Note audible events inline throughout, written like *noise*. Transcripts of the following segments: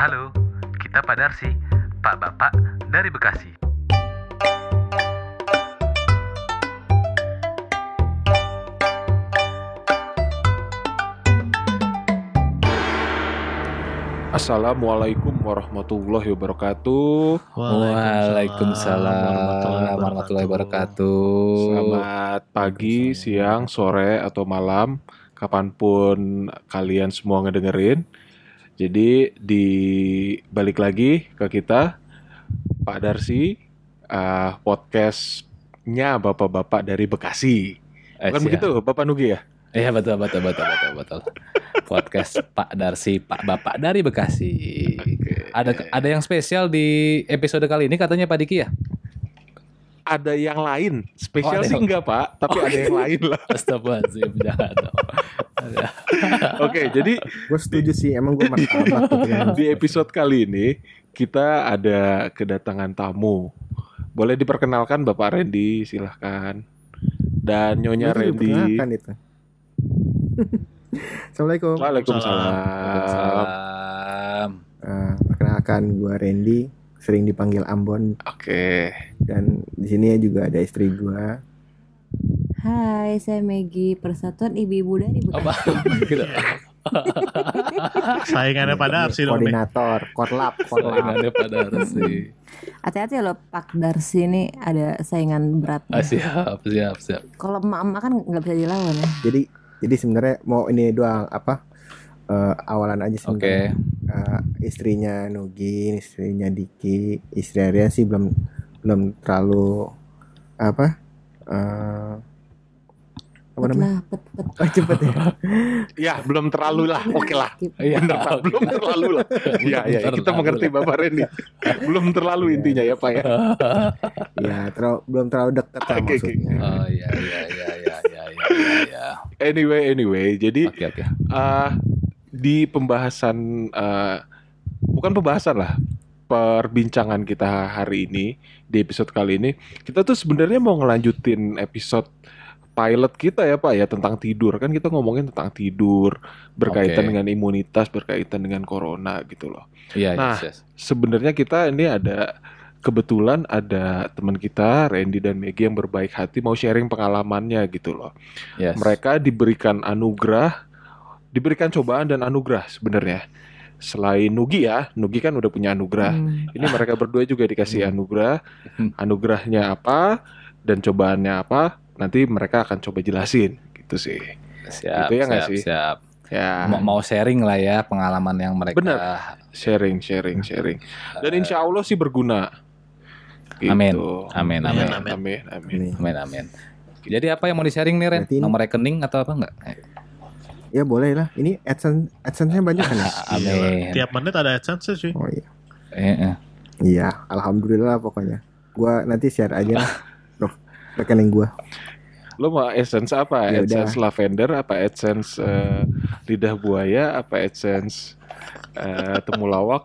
Halo, kita Pak Darsi, Pak Bapak dari Bekasi. Assalamualaikum warahmatullahi wabarakatuh. Waalaikumsalam warahmatullahi wabarakatuh. Selamat pagi, siang, sore, atau malam, kapan pun kalian semua ngedengerin. Jadi di balik lagi ke kita, Pak Darsi, uh, podcastnya bapak-bapak dari Bekasi. Bukan siap. begitu, Bapak Nugi ya? Iya betul betul betul betul betul. Podcast Pak Darsi, Pak Bapak dari Bekasi. Ada ada yang spesial di episode kali ini katanya Pak Diki ya? Ada yang lain, spesial Oh, sih yang- enggak Pak, tapi ada yang lain lah. *laughs* Astagfirullahaladzim, jangan dong. *laughs* Oke, jadi Gue setuju sih, emang gue martabak di episode kali ini kita ada kedatangan tamu. Boleh diperkenalkan Bapak Randy, silahkan. Dan Nyonya Randy. itu. *laughs* Assalamualaikum. Waalaikumsalam. Salam. Eh, perkenalkan gue Randy, sering dipanggil Ambon Oke. dan di sini juga ada istri gue. Hai, saya Megi, Persatuan Ibu-Ibu dari Bekasi. Apa? *laughs* gitu. *laughs* Saingannya pada Arsi dong. Koordinator, korlap, korlap. Saingannya Pak Darsi. Hati-hati loh Pak Darsi ini ada saingan berat. Ah, siap, siap, siap. Kalau emak-emak kan nggak bisa dilawan ya. Jadi, jadi sebenarnya mau ini doang apa? eh, awalan aja Oke. sebenarnya. Eh, istrinya Nugi, istrinya Diki, istri Arya sih belum belum terlalu apa? eh apa namanya? lah, pet, pet. Oh, cepet ya. *laughs* Ya, belum terlalu lah. Oke lah. Skip. Iya, Bener Pak, belum terlalu lah. *laughs* Iya, iya, kita mengerti lah. Bapak Randy. Belum terlalu intinya ya, Pak ya. *laughs* Ya, terlalu belum terlalu dekat lah oke. maksudnya. Oh iya iya iya iya iya iya iya. Anyway, anyway, jadi Oke oke. eh di pembahasan eh bukan pembahasan lah perbincangan kita hari ini di episode kali ini kita tuh sebenarnya mau ngelanjutin episode pilot kita ya Pak ya tentang tidur kan kita ngomongin tentang tidur berkaitan Oke. dengan imunitas berkaitan dengan corona gitu loh Iya Nah, yes, yes. sebenarnya kita ini ada kebetulan ada teman kita Randy dan Maggie yang berbaik hati mau sharing pengalamannya gitu loh Yes. mereka diberikan anugerah, diberikan cobaan dan anugerah sebenarnya. Selain Nugi ya, Nugi kan udah punya anugerah. Hmm. Ini mereka berdua juga dikasih Hmm. anugerah. Hmm. Anugerahnya apa dan cobaannya apa? Nanti mereka akan coba jelasin gitu sih. siap Gitu ya nggak siap sih? siap. Ya, Mau, mau sharing lah ya pengalaman yang mereka. Bener. sharing, sharing, sharing. Dan insya Allah sih berguna. Gitu. Amin. Amin, amin. amin, amin, amin. Ini. Amin amin. Jadi apa yang mau di sharing nih Ren? Nomor rekening atau apa enggak? Ya boleh lah. Ini AdSense AdSense-nya banyak kan ya? *laughs* Amin. Tiap menit ada AdSense cuy. Oh iya. Eh, eh. Iya, alhamdulillah pokoknya. Gua nanti share aja lah. *laughs* Loh, rekening gua. Lo mau essence apa? Ya essence lavender, apa essence eh, lidah buaya, apa essence eh, temulawak?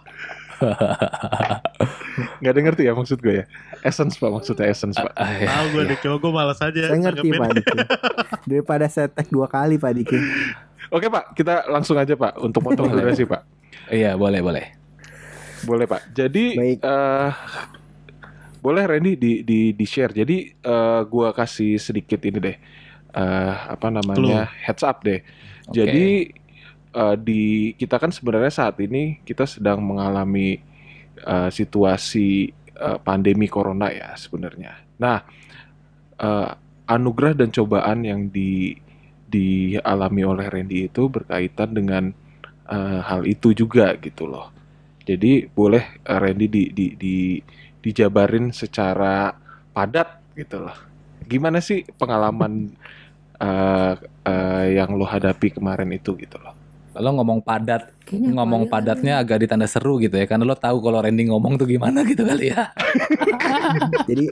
*laughs* Gak ada ngerti ya maksud gue ya? Essence pak maksudnya essence pak. Ah, ya. Tahu gue deh, cuma gue malas aja. Saya ngerti. Pak Diki. Daripada saya tag dua kali Pak Diki. Oke pak, kita langsung aja pak untuk potong durasi pak. Iya boleh boleh. Boleh pak. Jadi Baik. eh, boleh Randy di di di share. Jadi eh, gua kasih sedikit ini deh. eh, apa namanya heads up deh. Oke. Jadi eh, di kita kan sebenarnya saat ini kita sedang mengalami eh, situasi eh, pandemi corona ya sebenarnya. Nah, eh, anugerah dan cobaan yang di dialami oleh Randy itu berkaitan dengan eh, hal itu juga gitu loh. Jadi boleh eh, Randy di, di, di dijabarin secara padat gitu loh. Gimana sih pengalaman *laughs* eh, eh, yang lo hadapi kemarin itu gitu loh? Kalau ngomong padat, Kayaknya ngomong padatnya agak ditanda seru gitu ya. Karena lo tahu kalau Randy ngomong tuh gimana gitu kali ya. *laughs* Jadi.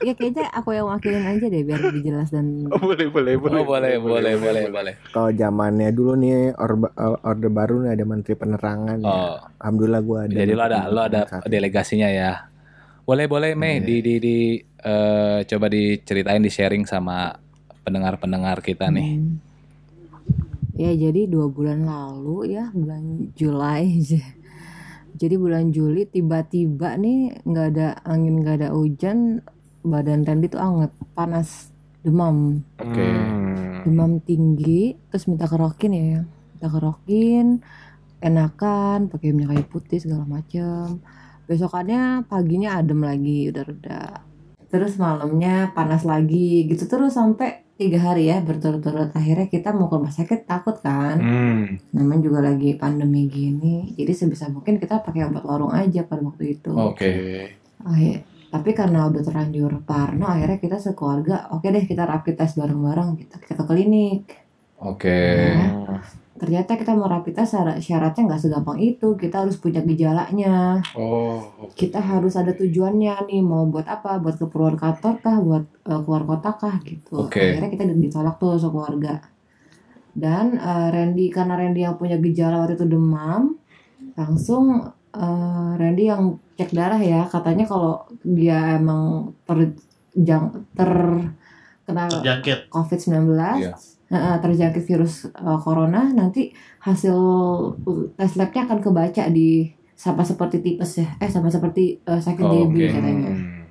Ya kayaknya aku yang wakilin aja deh biar lebih jelas dan Oh, boleh, boleh, boleh, Oh, boleh boleh boleh boleh. kalau zamannya dulu nih orba- eh, orde baru nih ada Menteri Penerangan. ya. Oh, Alhamdulillah gua ada. jadi lo ada lo ada delegasinya ya. Boleh boleh Mei Iya. di di di eh, coba diceritain di sharing sama pendengar-pendengar kita nih. Hmm. Ya jadi dua bulan lalu ya bulan Juli Jadi bulan Juli tiba-tiba nih nggak ada angin nggak ada hujan, badan Randy tuh anget, panas, demam, Oke. Hmm. demam tinggi, terus minta kerokin ya, minta kerokin, enakan, pakai minyak kayu putih segala macem. Besokannya paginya adem lagi, udah reda. Terus malamnya panas lagi, gitu terus sampai tiga hari ya berturut-turut. Akhirnya kita mau ke rumah sakit takut kan, Hmm. namanya juga lagi pandemi gini. Jadi sebisa mungkin kita pakai obat warung aja pada waktu itu. Oke. Akhir- tapi karena udah terlanjur parno, akhirnya kita sekeluarga, oke deh kita rapid test bareng-bareng, kita, kita ke klinik. Oke. Hmm. Ternyata kita mau rapid test syarat- syaratnya nggak segampang itu, kita harus punya gejalanya, Oh. kita harus ada tujuannya nih, mau buat apa, buat keperluan kantor kah, buat eh, keluar kota kah gitu. Oke. Akhirnya kita ditolak tuh sekeluarga. Dan eh, Randy karena Randy yang punya gejala waktu itu demam, langsung eh, Randy yang cek darah ya, katanya kalau dia emang terjang terkena Terjangkit. COVID-19 Iya. Terjangkit virus eh, corona nanti hasil tes labnya akan kebaca di sama seperti tipes ya eh sama seperti eh, sakit Oh, DB oke. katanya Hmm.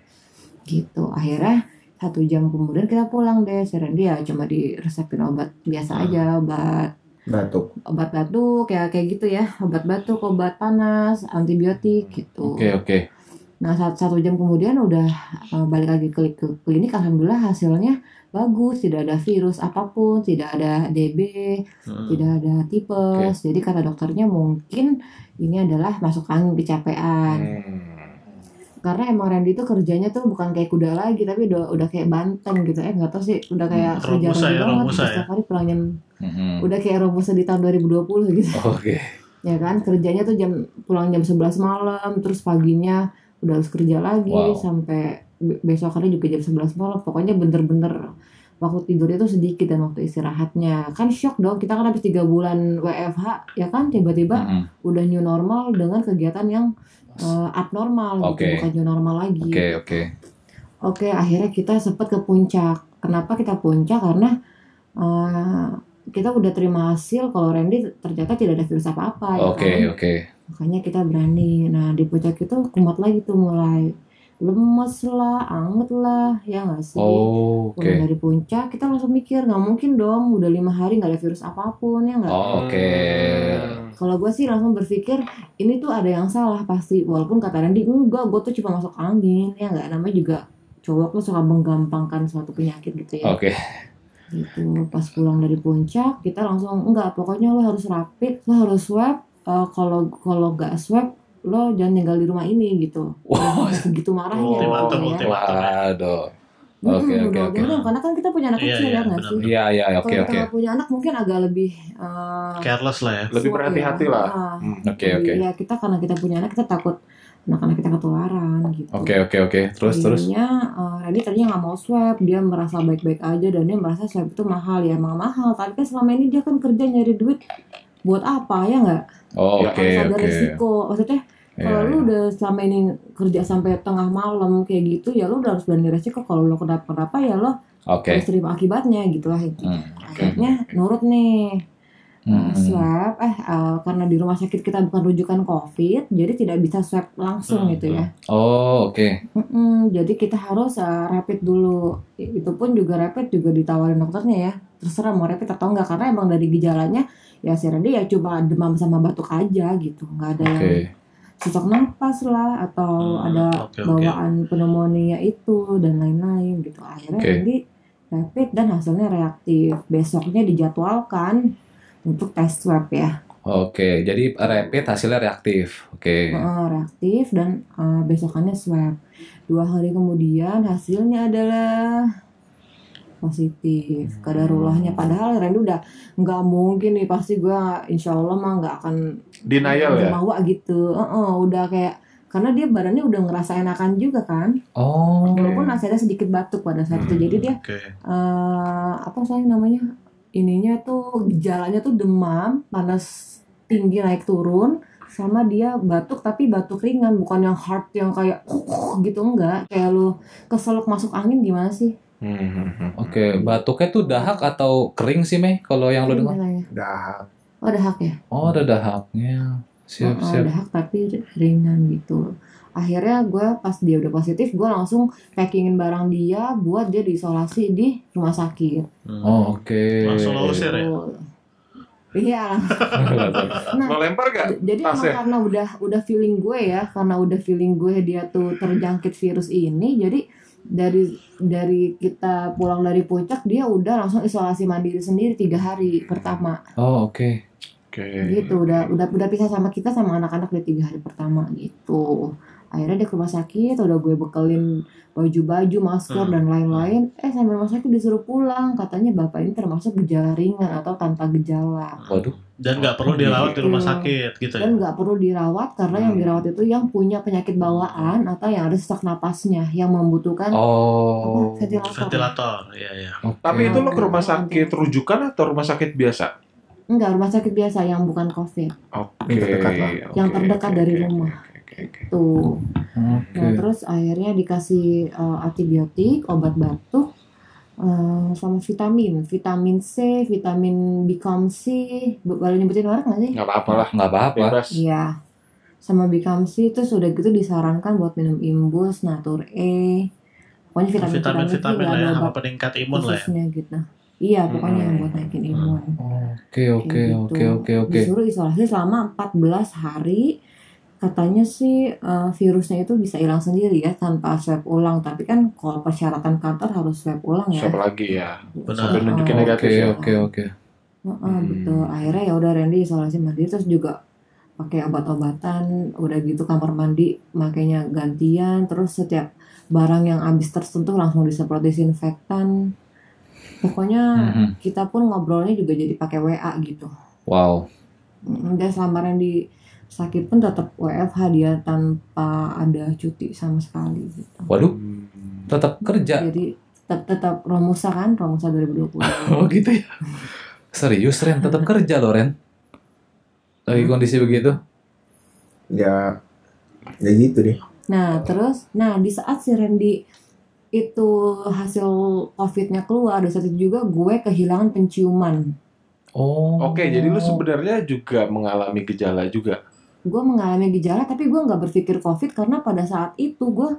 gitu akhirnya satu jam kemudian kita pulang deh Randy ya cuma diresepin obat biasa aja obat Batuk. obat batuk ya kayak gitu ya obat batuk obat panas antibiotik gitu Oke, oke. Nah satu, satu jam kemudian udah uh, balik lagi ke, ke klinik, alhamdulillah hasilnya bagus, tidak ada virus apa pun, tidak ada DB, Hmm. tidak ada tipes. Jadi kata dokternya mungkin ini adalah masuk angin kecapean. Hmm. Karena emang Randy itu kerjanya tuh bukan kayak kuda lagi, tapi udah udah kayak banteng gitu. Eh nggak tahu sih, udah kayak Hmm, kerja Randy ya, banget. Robusta Setiap hari pulang jam, Mm-mm. udah kayak Robusta di tahun 2020 gitu. Oke. ya kan kerjanya tuh jam pulang jam 11 malam terus paginya udah harus kerja lagi Wow. sampai be- besokannya juga jam 11 malam pokoknya bener-bener waktu tidurnya tuh sedikit dan waktu istirahatnya kan shock dong kita kan habis tiga bulan WFH ya kan tiba-tiba Mm-mm. udah new normal dengan kegiatan yang eh, abnormal Oke. gitu bukan new normal lagi Oke, oke. Oke, akhirnya kita sempat ke puncak. Kenapa kita puncak? Karena eh, kita udah terima hasil kalau Randy ternyata tidak ada virus apa-apa. ya Oke, kan? oke. Makanya kita berani. Nah di puncak itu kumat lagi tuh mulai lemes lah, anget lah, ya nggak sih? Oh, oke. Pulang dari puncak kita langsung mikir nggak mungkin dong udah lima hari nggak ada virus apa pun ya nggak? Oh, oke. Kalau gue sih langsung berpikir ini tuh ada yang salah pasti. Walaupun kata Randy enggak, gue tuh cuma masuk angin ya nggak. Namanya juga cowok tuh suka menggampangkan suatu penyakit gitu ya. Oke. Gitu. Pas pulang dari puncak kita langsung enggak. Pokoknya lo harus rapid, lo harus swab. Eh, Kalau kalau nggak swab lo jangan tinggal di rumah ini gitu. Wow. Segitu marahnya Ultimatum, gitu ya. Waduh. Oke, oke, oke. Karena kan kita punya anak Iya, kecil iya, ya nggak sih? Iya, iya, oke, Kalau oke. kita punya anak mungkin agak lebih eh, Careless lah ya. Lebih berhati-hati ya. lah. Ah. Hmm. Oke, oke. Iya kita karena kita punya anak kita takut anak-anak kita ketularan gitu. Oke, oke, oke. Terus, terus. Akhirnya uh, Randy tadinya nggak mau swab, dia merasa baik-baik aja dan dia merasa swab itu mahal ya emang mahal. Tapi kan selama ini dia kan kerja nyari duit buat apa ya nggak? Oh, Ya, oke, Harus ada oke. resiko. Maksudnya Iya, kalau lu iya. udah selama ini kerja sampai tengah malam kayak gitu ya lu udah harus berani resiko. Kalau lu kenapa-kenapa ya lo Oke. harus terima akibatnya gitu lah. Hmm, Akhirnya nurut nih. Hmm, Nah, hmm. swab eh uh, karena di rumah sakit kita bukan rujukan covid jadi tidak bisa swab langsung Hmm, gitu ya Oh, oke. Mm-mm, jadi kita harus uh, rapid dulu itu pun juga rapid juga ditawarin dokternya ya terserah mau rapid atau enggak karena emang dari gejalanya ya Randy ya cuma demam sama batuk aja gitu nggak ada Oke. yang sesak napas lah atau Hmm, ada oke. bawaan pneumonia itu dan lain-lain gitu akhirnya Oke. Randy rapid dan hasilnya reaktif besoknya dijadwalkan untuk tes swab ya Oke, jadi rapid hasilnya reaktif. Oke. Heeh, reaktif dan eh, besokannya swab dua hari kemudian hasilnya adalah positif kadarullahnya padahal Randy udah nggak mungkin nih pasti gue insya Allah mah nggak akan Denial ya. Jumawa gitu. Heeh, udah kayak karena dia badannya udah ngerasa enakan juga kan? Oh. walaupun masih ada sedikit batuk pada saat itu. Hmm, jadi dia Oke. eh apa saya namanya ininya tuh gejalanya tuh demam panas tinggi naik turun sama dia batuk tapi batuk ringan. Bukan yang hard yang kayak gitu enggak. Kayak lu keseluk masuk angin gimana sih Hmm, hmm, hmm. Oke, batuknya tuh dahak atau kering sih, Mei? Kalau yang lo dengar? Gimana ya? Dah. oh dahak ya Oh, ada dahaknya. Siap, Heeh, siap. dahak tapi ringan gitu akhirnya gue pas dia udah positif gue langsung packingin barang dia buat dia diisolasi di rumah sakit Hmm. Oh, oke. Langsung lo usir ya? Tuh. iya *laughs* nah lempar gak? jadi emang tasnya? karena udah udah feeling gue ya karena udah feeling gue dia tuh terjangkit virus ini jadi dari dari kita pulang dari puncak dia udah langsung isolasi mandiri sendiri tiga hari pertama Oh, oke. Oke. gitu udah udah udah pisah sama kita sama anak-anak di tiga hari pertama gitu akhirnya dia ke rumah sakit udah gue bekelin baju-baju masker Hmm. dan lain-lain eh sampai rumah sakit disuruh pulang katanya bapak ini termasuk gejala ringan atau tanpa gejala Waduh. Dan nggak perlu dirawat di rumah Gitu. sakit gitu ya? dan nggak perlu dirawat karena yang Hmm. dirawat itu yang punya penyakit bawaan atau yang ada sesak napasnya yang membutuhkan Oh. apa, ventilator Ventilator, iya iya. Oke. Tapi itu lo ke rumah sakit rujukan atau rumah sakit biasa? enggak rumah sakit biasa yang bukan covid Oke. Yang terdekat lah. oke, Yang terdekat dari rumah. Tuh Oke. Nah, terus akhirnya dikasih eh, antibiotik, obat batuk, eh, sama vitamin, vitamin C, vitamin Bicom C, Bo- boleh nyebutin merek nggak sih? Nggak apa-apa lah. Nggak apa-apa. Iya, sama Bicom C itu sudah gitu disarankan buat minum Imbus, Natur E, pokoknya vitamin Vitamin vitamin lah ya, sama peningkat imun lah ya. gitu. Iya, pokoknya yang buat naikin imun. Oke, oke, oke, gitu. oke, oke. Disuruh isolasi selama 14 hari. Katanya sih eh, virusnya itu bisa hilang sendiri ya tanpa swab ulang. Tapi kan kalau persyaratan kantor harus swab ulang ya. Siapa lagi ya? Benar. Sampai nunjukin Heeh, negatif Oke, ya. oke, oke. heeh, Hmm. betul. Akhirnya ya udah Randy isolasi mandiri terus juga pakai obat-obatan. Udah gitu kamar mandi makanya gantian. Terus setiap barang yang habis tersentuh langsung disemprot disinfektan. Pokoknya Mhm. kita pun ngobrolnya juga jadi pakai WA gitu. Wow. Dan selama Randy sakit pun tetap WFH dia tanpa ada cuti sama sekali gitu. Waduh, Hmm. tetap kerja. Jadi tetap tetap Romusa kan, Romusa 2020. *laughs* Oh gitu ya. Serius Ren, tetap kerja loh Ren. Lagi Hmm. kondisi begitu. Ya ya gitu deh. Nah, terus nah di saat si Randy itu hasil COVID-nya keluar, di saat itu juga gue kehilangan penciuman. Oh. Oke, jadi lu sebenarnya juga mengalami gejala juga. Gue mengalami gejala, tapi gue nggak berpikir COVID karena pada saat itu gue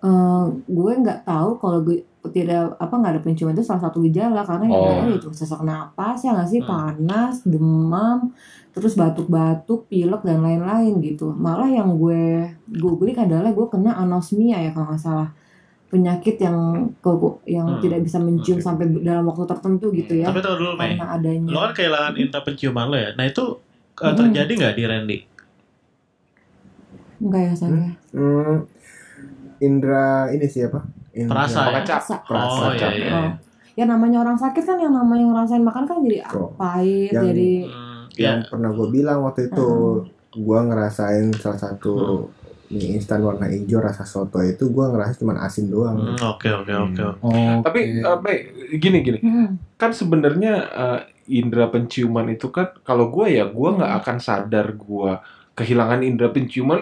eh, gue nggak tahu kalau gue tidak apa nggak ada penciuman itu salah satu gejala karena yang Oh. ada itu sesak napas ya nggak sih Hmm. panas demam terus batuk-batuk pilek dan lain-lain gitu malah yang gue googling adalah gue kena anosmia ya kalau nggak salah penyakit yang ke- yang Hmm. tidak bisa mencium Oke. sampai dalam waktu tertentu gitu ya Tapi tau dulu Mei, karena adanya lo kan kehilangan indera penciuman lo ya. Nah itu uh, Hmm. terjadi nggak di Randy? enggak ya saya Hmm, Indra ini siapa? Indra Perasa ya? Perasa. Oh iya iya. Oh. ya namanya orang sakit kan yang namanya ngerasain makan kan jadi Oh. pahit Yang- jadi Hmm, Yang ya. pernah gue bilang waktu itu gue ngerasain salah satu mie instan warna hijau rasa soto itu gue ngerasa cuma asin doang. Hmm, Oke oke oke. Tapi eh, Mei, gini gini, Hmm. kan sebenarnya eh, indera penciuman itu kan kalau gue ya gue nggak Hmm. akan sadar gue kehilangan indera penciuman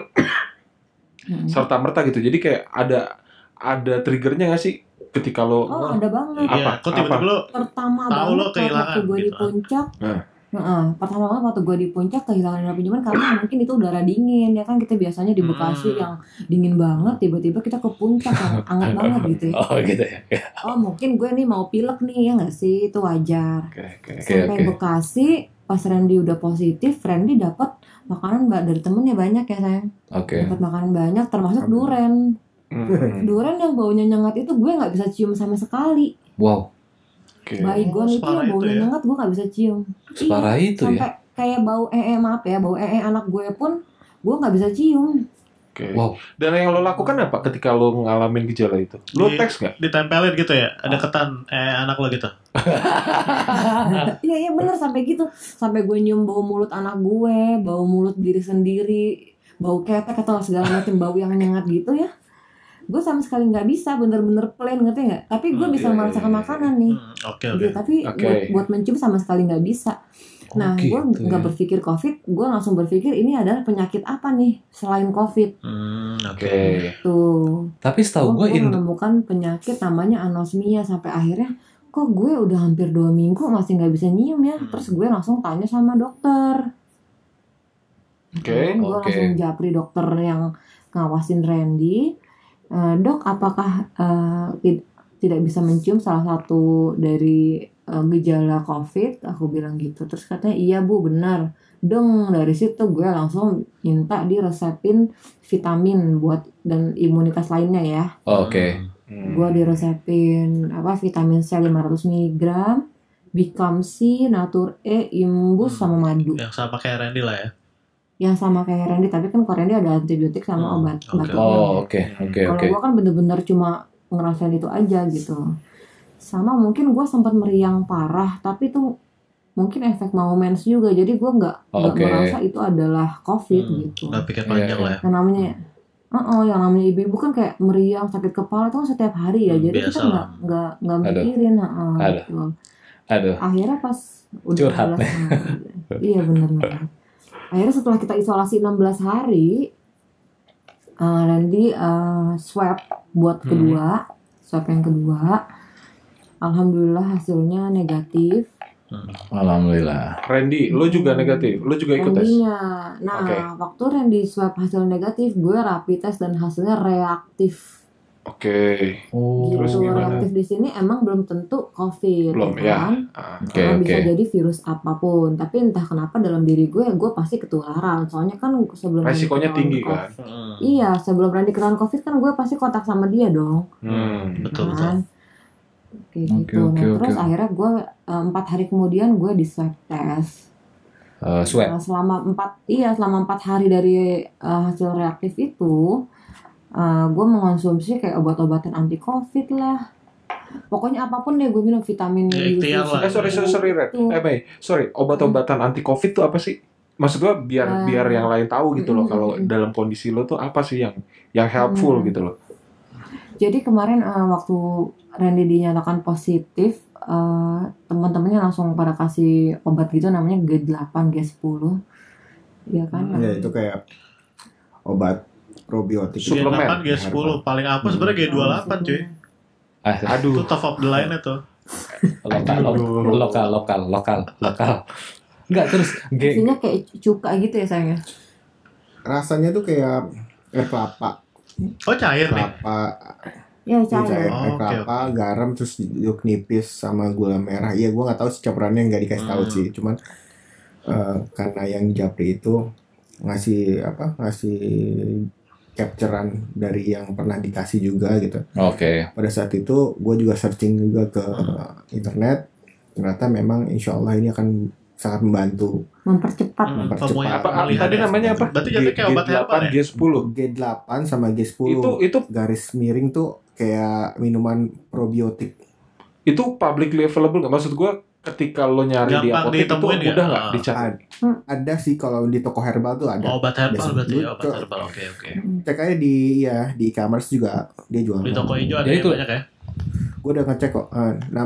Hmm. serta merta gitu. Jadi kayak ada ada triggernya nggak sih ketika lo Oh ada banget. Apa? Iya, kok tiba-tiba lo Pertama Tahu banget lo waktu kehilangan gue di gitu. puncak. Nah. Heeh, pertama banget waktu gue di puncak kehilangan indera penciuman karena mungkin itu udara dingin ya kan kita biasanya di Bekasi Hmm. yang dingin banget tiba-tiba kita ke puncak yang *laughs* hangat banget gitu ya. Oh gitu ya. Oh mungkin gue nih mau pilek nih ya nggak sih itu wajar. Oke. Oke, Sampai oke. Bekasi pas Randy udah positif, Randy dapat makanan mbak dari temennya banyak ya sayang. Oke. Dapat makanan banyak termasuk duren. Hmm, Duren yang baunya nyengat itu gue nggak bisa cium sama sekali. Wow. Oke. Baygon itu yang itu baunya ya? nyengat gue nggak bisa cium. Separah Iya, itu sampai ya. kayak bau ee maaf ya bau ee anak gue pun gue nggak bisa cium. Oke. Wow. Dan yang lo lakukan apa ketika lo ngalamin gejala itu? Lo Di- teks nggak? ditempelin gitu ya, ada ketan eh anak lo gitu. *laughs* Iya iya bener sampai gitu sampai gue nyium bau mulut anak gue, bau mulut diri sendiri, bau ketek atau segala macam bau yang nyengat gitu ya. Gue sama sekali nggak bisa bener-bener plain ngerti nggak? Tapi gue Oke. bisa merasakan makanan nih. Hmm, Oke oke. Gitu, tapi Oke. buat, buat mencium sama sekali nggak bisa. Nah, gue gitu nggak ya. berpikir COVID, gue langsung berpikir ini adalah penyakit apa nih selain COVID. Hmm, oke. Oke. Tuh, Tapi setahu gue gue Indo menemukan penyakit namanya anosmia sampai akhirnya kok gue udah hampir dua minggu masih nggak bisa nyium ya. Hmm. Terus gue langsung tanya sama dokter. Oke. Kemudian gue Oke. langsung japri dokter yang ngawasin Randy. "Eh, dok, apakah tid- tidak bisa mencium salah satu dari eh, gejala COVID? Aku bilang gitu. Terus katanya iya bu, benar. Deng, dari situ gue langsung minta diresepin vitamin buat dan imunitas lainnya ya. Oke. Hmm. Gue diresepin apa vitamin C 500 mg, Bicam C, Natur E, Imbus sama madu Yang sama kayak Randy lah ya. Yang sama kayak Randy tapi kan kalau Randy ada antibiotik sama Hmm, obat oke. batuknya. Oh, oke, oke, Kalau oke. gua kan bener-bener cuma ngerasain itu aja gitu. Sama mungkin gua sempat meriang parah tapi itu mungkin efek mau mens juga jadi gua nggak nggak Oke. merasa itu adalah covid Hmm, gitu. Nggak pikir panjang Iya, lah ya. Yang namanya Oh, yang namanya ibu-ibu kan kayak meriang sakit kepala itu kan setiap hari ya, Hmm, jadi biasa kita nggak nggak nggak Aduh. mikirin, heeh, Aduh. gitu. Aduh. akhirnya pas udah Curhat 16 *laughs* hari iya bener bener akhirnya setelah kita isolasi 16 hari uh, Randy uh, swab buat Hmm. kedua swab yang kedua alhamdulillah hasilnya negatif Alhamdulillah. Randy, lo juga negatif, lo juga ikut tes. Nah Oke. waktu Randy swab hasil negatif gue rapid test dan hasilnya reaktif Oke, Oh, Terus gitu gimana? reaktif di sini emang belum tentu covid belum ya ya. kan? Ah, Oke, Karena oke. bisa jadi virus apa pun tapi entah kenapa dalam diri gue gue pasti ketularan soalnya kan sebelum Resikonya tinggi COVID- kan. Hmm, iya sebelum Randy ketahuan covid kan gue pasti kontak sama dia dong Hmm. Betul betul. kan kayak Oke, gitu oke, nah terus akhirnya gue eh, empat hari kemudian gue di swab test Eh, swab. Nah, selama empat iya selama empat hari dari eh, hasil reaktif itu eh, gue mengonsumsi kayak obat-obatan anti covid lah pokoknya apa pun deh gue minum vitamin Ya, ikhtiar lah. Eh sorry sorry sorry Red. Itu. Eh Mei, sorry. Obat-obatan anti covid tuh apa sih? Maksud gua biar Ah. biar yang lain tahu gitu loh Mm, kalau dalam kondisi lo tuh apa sih yang yang helpful Hmm. gitu loh. Jadi kemarin eh, waktu Randy dinyatakan positif, eh, teman-temannya langsung pada kasih obat gitu namanya G8, G10. Iya kan? ya itu kayak obat probiotik Suplemen. G8, G10 paling apa sebenarnya G28 cuy. Ah, Itu Aduh. top of the line itu. lokal, lo- lokal, lokal, lokal, lokal. Enggak terus G Isinya kayak cuka gitu ya sayangnya. rasanya tuh kayak air kelapa Oh cair nih. kelapa Ya Iya, cair cair. Oh, air kelapa garam terus diaduk nipis sama gula merah iya gua nggak tahu sih campurannya nggak dikasih tahu Hmm. sih cuman eh, karena yang japri itu ngasih apa ngasih capturean dari yang pernah dikasih juga gitu Oke. pada saat itu gue juga searching juga ke Hmm. internet ternyata memang insya Allah ini akan sangat membantu Mempercepat. Hmm, mempercepat. Apa, apa tadi ya. namanya apa? Berarti kayak obat herbal ya? G10. G8 sama G10 Itu itu garis miring tuh kayak minuman probiotik itu publicly available nggak? Maksud gua ketika lo nyari di Gampang apotek itu ya? mudah nggak Ah. Dicari? ada sih kalau di toko herbal tuh ada Oh, obat herbal berarti ya, obat Betul. herbal. Oke, oke. cek aja di ya di e-commerce juga dia jual Di toko hijau ada Jadi itu- banyak ya? gue udah ngecek kok Ah, nah,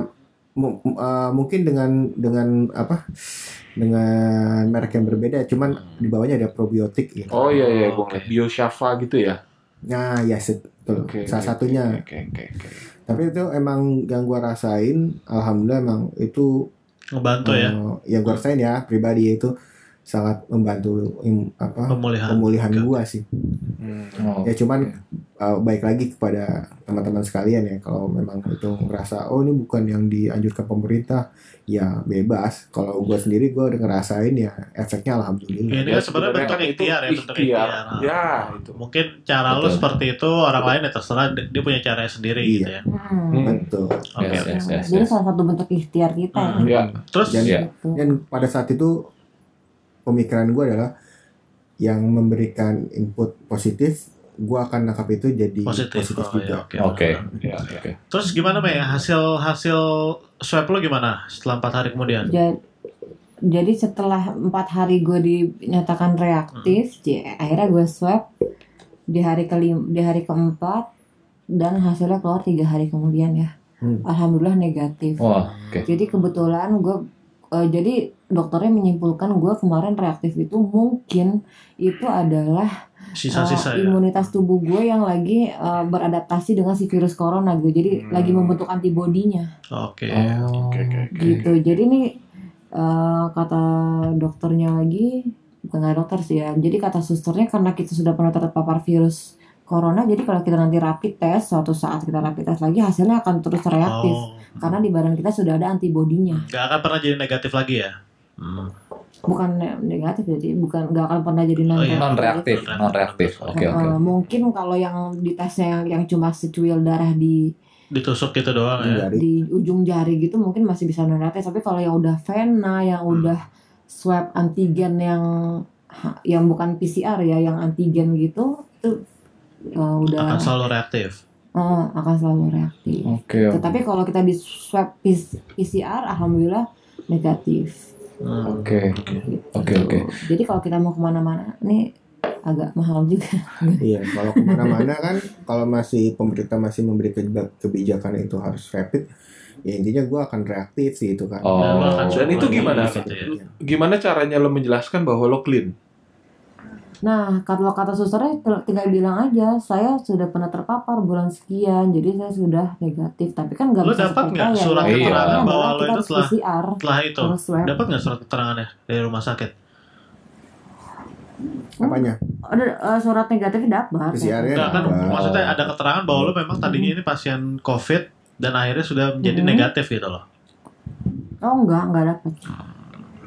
ah, mungkin dengan dengan apa dengan merek yang berbeda cuman di bawahnya ada probiotik gitu Oh iya iya, gua Oke. ngeliat Bioshafa gitu ya. nah ya betul Oke, salah oke, satunya Oke oke oke. tapi itu emang yang gua rasain alhamdulillah emang itu Ngebantu ya. eh, yang gua rasain ya pribadi itu sangat membantu im- apa Pemulihan. pemulihan gua sih Hmm. Oh, ya cuman uh, baik lagi kepada teman-teman sekalian ya kalau memang itu ngerasa oh ini bukan yang dianjurkan pemerintah ya bebas kalau gue sendiri gue udah ngerasain ya efeknya Ya, alhamdulillah ini kan sebenarnya bentuk kan ikhtiar ya, bentuk ikhtiar. ikhtiar. Ya, itu. Mungkin cara lu Betul. seperti itu, orang lain ya terserah. Dia punya caranya sendiri Iya. gitu ya. Hmm. Betul Oke, Yes, oke. yes, yes, Jadi yes. salah satu bentuk ikhtiar kita ya. Hmm. Ya. Terus Dan-. Gitu. dan pada saat itu pemikiran gue adalah yang memberikan input positif gue akan nangkap itu jadi positif. positif, Oh, juga iya, oke. Oke. Ya, ya. Oke. Terus gimana Mei? Hasil hasil swab lu gimana setelah empat hari kemudian? Ja- Jadi setelah empat hari gue dinyatakan reaktif, j- akhirnya gue swab di hari kelim di hari keempat dan hasilnya keluar tiga hari kemudian ya. Hmm. Alhamdulillah negatif. Wah, oke. Jadi kebetulan gue eh, jadi dokternya menyimpulkan gue kemarin reaktif itu mungkin itu adalah Sisa-sisa ya. imunitas tubuh gue yang lagi eh, beradaptasi dengan si virus corona gitu. Jadi Hmm. lagi membentuk antibodinya Oke. Oh, Oke, oke, oke. gitu. Jadi nih eh, kata dokternya lagi bukan dokter sih ya. Jadi kata susternya karena kita sudah pernah terpapar virus corona, jadi kalau kita nanti rapid test, suatu saat kita rapid test lagi hasilnya akan terus reaktif Oh, karena di badan kita sudah ada antibodinya. nggak akan pernah jadi negatif lagi ya? Hmm. Bukan ne- negatif jadi bukan nggak akan pernah jadi non Oh, iya. non reaktif, non reaktif. Oke oke. mungkin kalau yang di tesnya yang, yang cuma secuil darah di Ditusuk gitu doang ya? Dari di ujung jari gitu mungkin masih bisa non reaktif tapi kalau yang udah vena yang Hmm. udah swab antigen yang yang bukan PCR ya yang antigen gitu itu uh, udah Akan selalu reaktif. uh, akan selalu reaktif Oke oke. tetapi kalau kita di swab PCR alhamdulillah negatif Hmm. Oke. gitu. Oke, oke. jadi kalau kita mau ke mana-mana ini agak mahal juga *laughs* Iya, kalau ke mana-mana kan, kalau masih pemerintah masih memberi kebijakan itu harus rapid, ya intinya gue akan reaktif sih itu kan. Oh. Dan itu gimana? gitu ya. Gimana caranya lo menjelaskan bahwa lo clean? Nah, kalau kata susternya tinggal bilang aja, saya sudah pernah terpapar bulan sekian, jadi saya sudah negatif. Tapi kan nggak bisa dapat nggak seperti surat keterangan pertama bahwa lo itu harus telah- PCR, Setelah itu, dapat nggak surat keterangannya dari rumah sakit? Apanya? Ada eh, surat negatifnya dapat. PCR-nya Nggak kan, dapat. maksudnya ada keterangan bahwa lo memang tadinya ini pasien COVID dan akhirnya sudah menjadi Hmm. negatif gitu loh. Oh enggak, enggak dapat.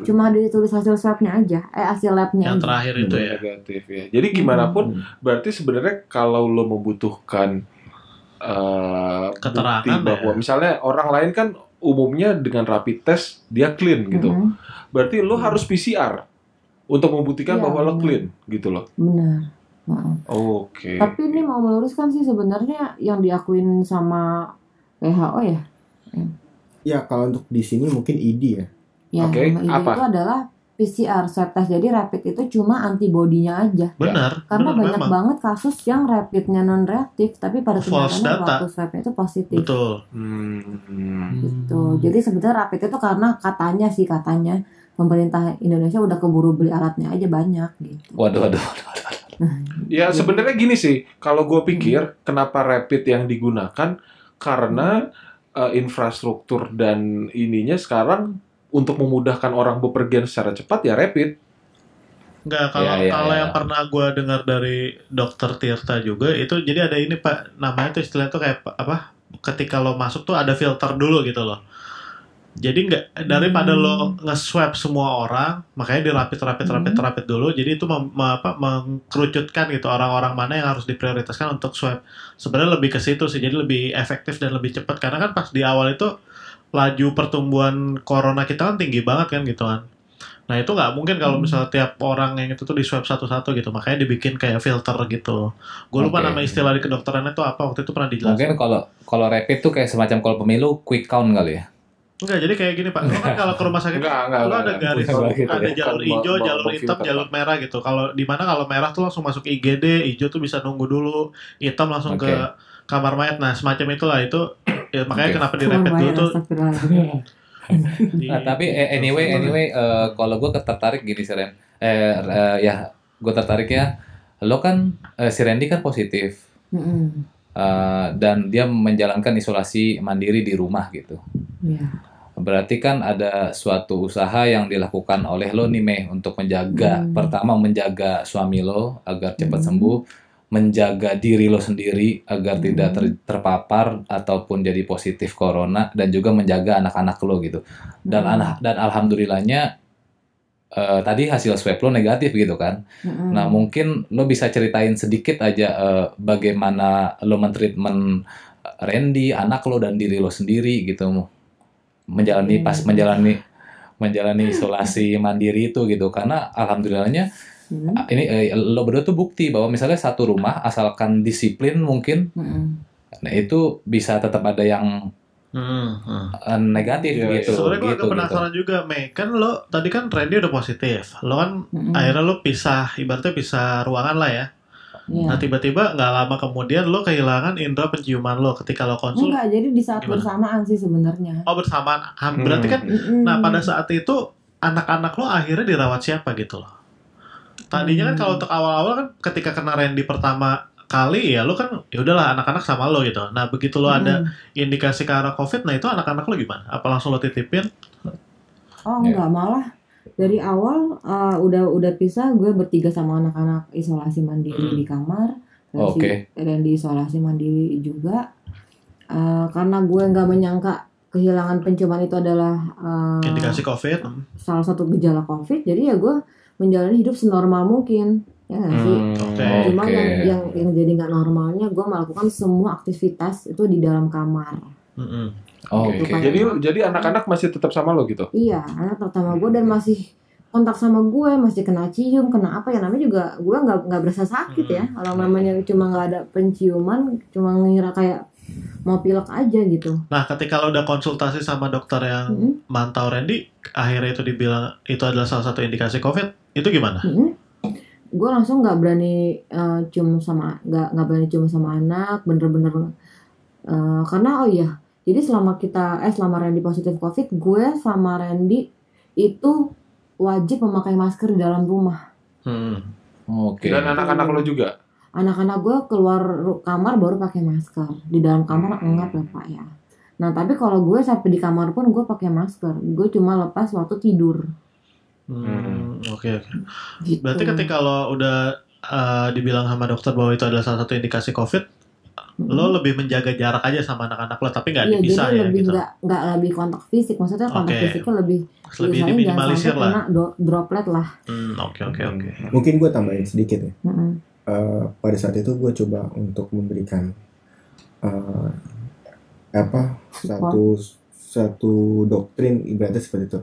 Cuma ditulis hasil swabnya aja, eh hasil labnya Yang aja. terakhir itu ya. Negatif ya. Jadi gimana pun Hmm. berarti sebenarnya kalau lo membutuhkan eh, Keterangan bukti bahwa ya. misalnya orang lain kan umumnya dengan rapid test dia clean gitu. Mm-mm, Berarti lo harus PCR untuk membuktikan Iya, bahwa lo clean gitu loh. benar. Maaf. Oke. Tapi ini mau meluruskan sih sebenarnya yang diakuin sama WHO ya. Ya kalau untuk di sini mungkin ID ya. Ya, ini apa? itu adalah PCR swab test. Jadi rapid itu cuma antibodinya aja. Benar, Karena benar banyak memang. banget kasus yang rapidnya non reaktif, tapi pada kenyataannya waktu swabnya itu positif. Betul. Hmm. Gitu. Jadi sebenarnya rapid itu karena katanya sih katanya pemerintah Indonesia udah keburu beli alatnya aja banyak gitu. Waduh waduh. waduh. *laughs* Ya sebenarnya gini sih, kalau gue pikir kenapa rapid yang digunakan karena eh, infrastruktur dan ininya sekarang untuk memudahkan orang bepergian secara cepat ya rapid. Enggak, kalau Ya, ya, kalau ya. yang pernah gue dengar dari dokter Tirta juga itu jadi ada ini Pak, namanya tuh istilahnya tuh kayak apa? Ketika lo masuk tuh ada filter dulu gitu loh. Jadi nggak daripada Hmm. lo nge-swab semua orang, makanya dirapit rapit rapit Hmm. rapit dulu. Jadi itu mem- me- apa, mengkerucutkan gitu orang-orang mana yang harus diprioritaskan untuk swab. Sebenarnya lebih ke situ sih, jadi lebih efektif dan lebih cepat karena kan pas di awal itu laju pertumbuhan corona kita kan tinggi banget kan gitu kan. Nah itu nggak mungkin kalau Hmm. misalnya tiap orang yang itu tuh di swab satu-satu gitu, makanya dibikin kayak filter gitu. Gue lupa Oke. nama istilah di kedokterannya itu apa waktu itu pernah Mungkin dijelaskan. kalau kalau rapid tuh kayak semacam kalau pemilu quick count kali ya. Enggak, jadi kayak gini pak, lo kan kalau ke rumah sakit Enggak, enggak, lo enggak, ada enggak. garis, Enggak gitu ada ya. jalur Bukan hijau, jalur hitam, filter, jalur Pak. merah gitu. Kalau di mana kalau merah tuh langsung masuk IGD, hijau tuh bisa nunggu dulu, hitam langsung Oke. ke kamar mayat. Nah semacam itulah itu, ya, makanya Oke. kenapa di rapid dulu tuh. Nah, tapi eh, anyway anyway eh, kalau gue tertarik gini sih Ren. Eh, eh, ya gue tertariknya lo kan eh, si Randy kan positif eh, dan dia menjalankan isolasi mandiri di rumah gitu. Iya. Berarti kan ada suatu usaha yang dilakukan oleh lo nih Meh untuk menjaga Hmm. pertama menjaga suami lo agar cepat Hmm. sembuh, menjaga diri lo sendiri agar Hmm. tidak ter- terpapar ataupun jadi positif corona dan juga menjaga anak-anak lo gitu. Dan Mm. anak dan alhamdulillahnya eh, tadi hasil swab lo negatif gitu kan. Mm-mm. Nah, mungkin lo bisa ceritain sedikit aja eh, bagaimana lo mentreatment Randy, anak lo dan diri lo sendiri gitu. Menjalani Oke. pas menjalani menjalani isolasi mandiri itu gitu karena alhamdulillahnya Mm. ah, ini eh, lo berdua tuh bukti bahwa misalnya satu rumah asalkan disiplin mungkin Mm-mm. nah itu bisa tetap ada yang Hmm, hmm. eh, negatif Iya, gitu Sebenarnya gue gitu, agak gitu. penasaran juga, Mei. Kan lo tadi kan Randy udah positif, lo kan Mm-mm. akhirnya lo pisah, ibaratnya pisah ruangan lah ya. Iya. Nah tiba-tiba nggak lama kemudian lo kehilangan indera penciuman lo ketika lo konsul. Enggak, jadi di saat Gimana? bersamaan sih sebenarnya. Oh bersamaan. Ah, Hmm. Berarti kan Mm-mm. Nah pada saat itu anak-anak lo akhirnya dirawat siapa gitu loh. Tadinya kan Hmm. kalau untuk awal-awal kan ketika kena Randy pertama kali ya lo kan ya udahlah anak-anak sama lo gitu. Nah begitu lo ada Mm-mm. indikasi ke arah COVID, nah itu anak-anak lo gimana? Apa langsung lo titipin? Oh Ya. enggak malah dari awal uh, udah udah pisah gue bertiga sama anak-anak isolasi mandiri Hmm. di kamar dan si- Oke. dan di isolasi mandiri juga Uh, karena gue nggak menyangka kehilangan penciuman itu adalah uh, Indikasi COVID. Hmm. salah satu gejala covid jadi ya gue menjalani hidup senormal mungkin ya nggak sih Hmm, Oke. cuma Oke. yang yang yang jadi nggak normalnya gue melakukan semua aktivitas itu di dalam kamar Mm-mm. Oke. Oke. Jadi jadi anak-anak masih tetap sama lo gitu. iya anak pertama gue dan masih kontak sama gue masih kena cium kena apa ya namanya juga gue nggak nggak berasa sakit ya kalau namanya cuma nggak ada penciuman cuma ngira kayak mau pilek aja gitu Nah, ketika lo udah konsultasi sama dokter yang Mm-mm. mantau Randy, akhirnya itu dibilang itu adalah salah satu indikasi COVID, itu gimana? Mm-mm. gue langsung nggak berani eh, cium sama nggak nggak berani cium sama anak bener-bener eh, karena oh iya jadi selama kita eh selama Randy positif covid gue sama Randy itu wajib memakai masker di dalam rumah Hmm. Oke. Dan anak-anak lo juga. anak-anak gue keluar kamar baru pakai masker di dalam kamar enggak lah pak ya nah tapi kalau gue sampai di kamar pun gue pakai masker gue cuma lepas waktu tidur Hmm, Oke, oke. gitu Berarti ketika lo udah uh, dibilang sama dokter bahwa itu adalah salah satu indikasi COVID, Mm-mm. lo lebih menjaga jarak aja sama anak-anak lo, tapi nggak Iya, bisa jadi ya lebih gitu. nggak nggak lebih kontak fisik, maksudnya kontak Oke. fisiknya lebih Lebih diminimalisir lah. kena do- droplet lah. Hmm, Oke, oke, oke. Mungkin gue tambahin sedikit ya. Mm-mm. Eh, pada saat itu gue coba untuk memberikan eh, apa satu satu doktrin ibaratnya seperti itu.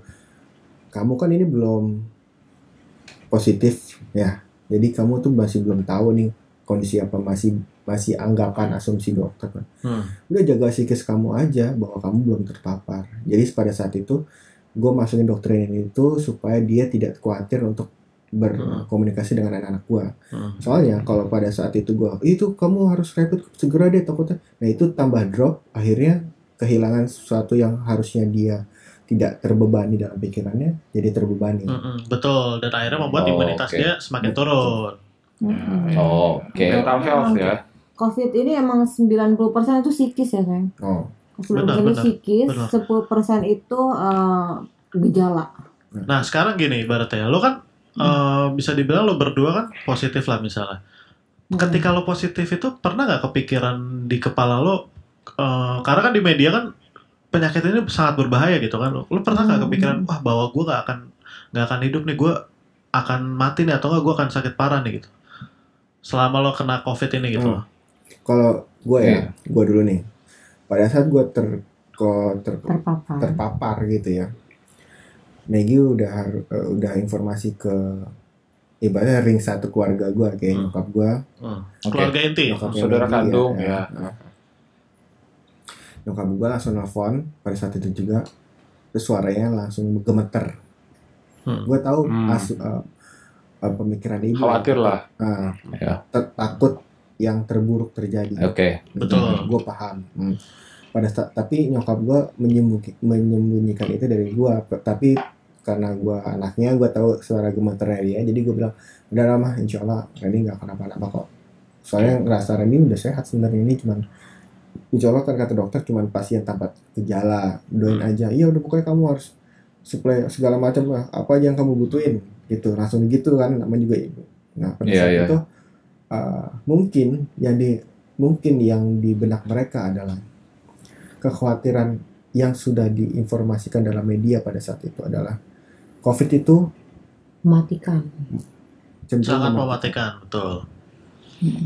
Kamu kan ini belum positif ya, jadi kamu tuh masih belum tahu nih kondisi apa masih masih anggapan asumsi dokter kan. Hmm. Udah jaga psikis kamu aja bahwa kamu belum terpapar. Jadi pada saat itu gue masukin doktrin itu supaya dia tidak khawatir untuk berkomunikasi dengan anak-anak gue. Hmm. Soalnya kalau pada saat itu gua itu kamu harus rapid segera deh takutnya. Nah itu tambah drop akhirnya kehilangan sesuatu yang harusnya dia tidak terbebani dalam pikirannya jadi terbebani. Mm-mm, Betul, dan akhirnya membuat Oh, imunitas oke. dia semakin turun. Mm-mm. Oh, Oke. Mental health ya. Covid ini emang 90% itu psikis ya, sayang. Oh, 90% Benar, psikis, benar. 10% itu eh, gejala. Nah, sekarang gini ibaratnya, lo kan eh, bisa dibilang lo berdua kan positif lah misalnya. Ketika lo positif itu pernah nggak kepikiran di kepala lo? eh, karena kan di media kan penyakit ini sangat berbahaya gitu kan. Lo, pernah nggak Hmm. kepikiran, wah bahwa gue nggak akan nggak akan hidup nih, gue akan mati nih atau nggak gue akan sakit parah nih gitu. Selama lo kena covid ini gitu. Hmm. kalau gue ya, gue dulu nih. Pada saat gue ter, ko- ter- terpapar. terpapar gitu ya. Negi udah eh, udah informasi ke ibaratnya ring satu keluarga gue kayak Hmm. nyokap gue Hmm. Keluarga inti. Saudara Maggie kandung, ya. Nah. Nyokap gue langsung nelfon pada saat itu juga, terus suaranya langsung gemeter. Hmm. Gue tahu Hmm. as- uh, uh, pemikiran ibu. Khawatir lah. Nah, Ya. ter- takut yang terburuk terjadi. Oke. Betul. Gue paham. Hmm. Pada saat, tapi nyokap gue menyembunyi- menyembunyikan itu dari gue. Tapi karena gue anaknya, gue tahu suara gemeternya dia, jadi gue bilang, udah lama, insya Allah Randy nggak kenapa-napa kok. Soalnya ngerasa Randy udah sehat sebenarnya ini cuman Insya Allah kan kata dokter cuman pasien tanpa gejala doain Hmm. aja iya udah pokoknya kamu harus supply segala macam lah apa aja yang kamu butuhin gitu langsung gitu kan namanya juga ibu nah pada Iya, saat iya. itu uh, mungkin yang di mungkin yang di benak mereka adalah kekhawatiran yang sudah diinformasikan dalam media pada saat itu adalah COVID itu Mematikan. cenderung Sangat mematikan, betul.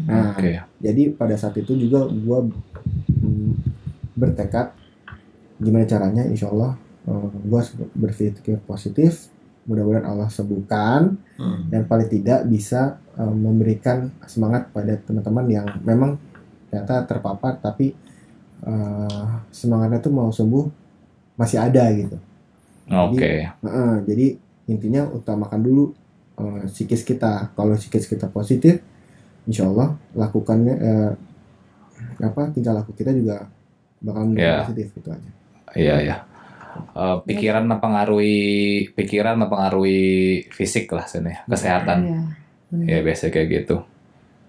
Nah, Oke. jadi pada saat itu juga gue bertekad gimana caranya insya Allah gue berpikir positif mudah-mudahan Allah sembuhkan Hmm. dan paling tidak bisa eh, memberikan semangat pada teman-teman yang memang ternyata terpapar tapi eh, semangatnya tuh mau sembuh masih ada gitu Oke. Heeh, jadi intinya utamakan dulu eh, psikis kita. Kalau psikis kita positif, insya Allah lakukannya eh, apa tingkah laku kita juga bakal menjadi Ya. positif gitu aja. Iya ya. Eh, pikiran mempengaruhi pikiran mempengaruhi fisik lah sini kesehatan. Iya. bener. Ya biasa kayak gitu.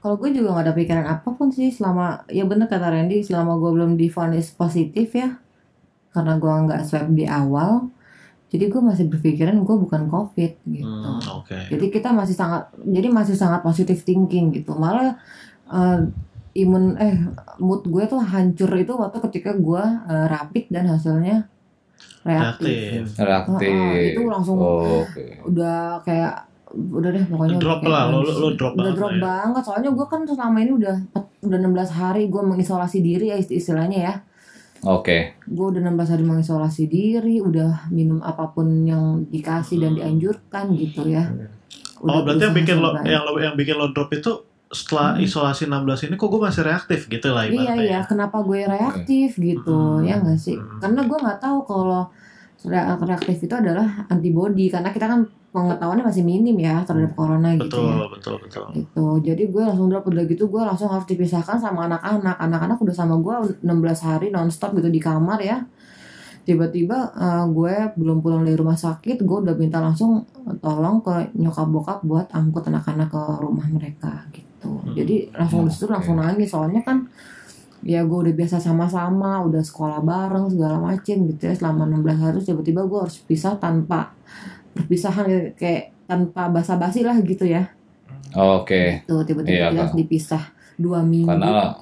Kalau gue juga gak ada pikiran apa pun sih selama ya bener kata Randy selama gue belum divonis positif ya karena gue nggak swab di awal jadi gue masih berpikiran gue bukan covid gitu Hmm, Oke. jadi kita masih sangat jadi masih sangat positive thinking gitu malah eh, imun eh mood gue tuh hancur itu waktu ketika gue eh, rapid dan hasilnya reaktif Reaktif. Reaktif. Heeh, itu langsung Oh, Oke. udah kayak udah deh pokoknya Drop udah lah, lo- lo- lo drop udah banget drop ya. banget soalnya gue kan selama ini udah udah 16 hari gue mengisolasi diri ya isti- istilahnya ya Oke. gue udah 16 hari mengisolasi diri udah minum apa pun yang dikasih dan dianjurkan gitu ya Oh, berarti yang bikin lo yang lo yang bikin lo drop itu setelah Hmm. isolasi 16 ini kok gue masih reaktif gitu lah iya ibaratnya. iya kenapa gue reaktif gitu Hmm. ya nggak sih Hmm. karena gue nggak tahu kalau re- reaktif itu adalah antibody karena kita kan pengetahuannya masih minim ya terhadap corona gitu Betul, ya. betul, betul. gitu. Jadi gue langsung drop udah gitu gue langsung harus dipisahkan sama anak-anak. Anak-anak udah sama gue 16 hari nonstop gitu di kamar ya. Tiba-tiba eh, gue belum pulang dari rumah sakit gue udah minta langsung tolong ke nyokap bokap buat angkut anak-anak ke rumah mereka gitu. Jadi langsung di situ Oke. langsung nangis soalnya kan ya gue udah biasa sama-sama udah sekolah bareng segala macem gitu ya. Selama 16 hari tiba-tiba gue harus pisah tanpa perpisahan kayak tanpa basa-basi lah gitu ya. Oke. tuh tiba-tiba Iya, harus dipisah dua minggu. Karena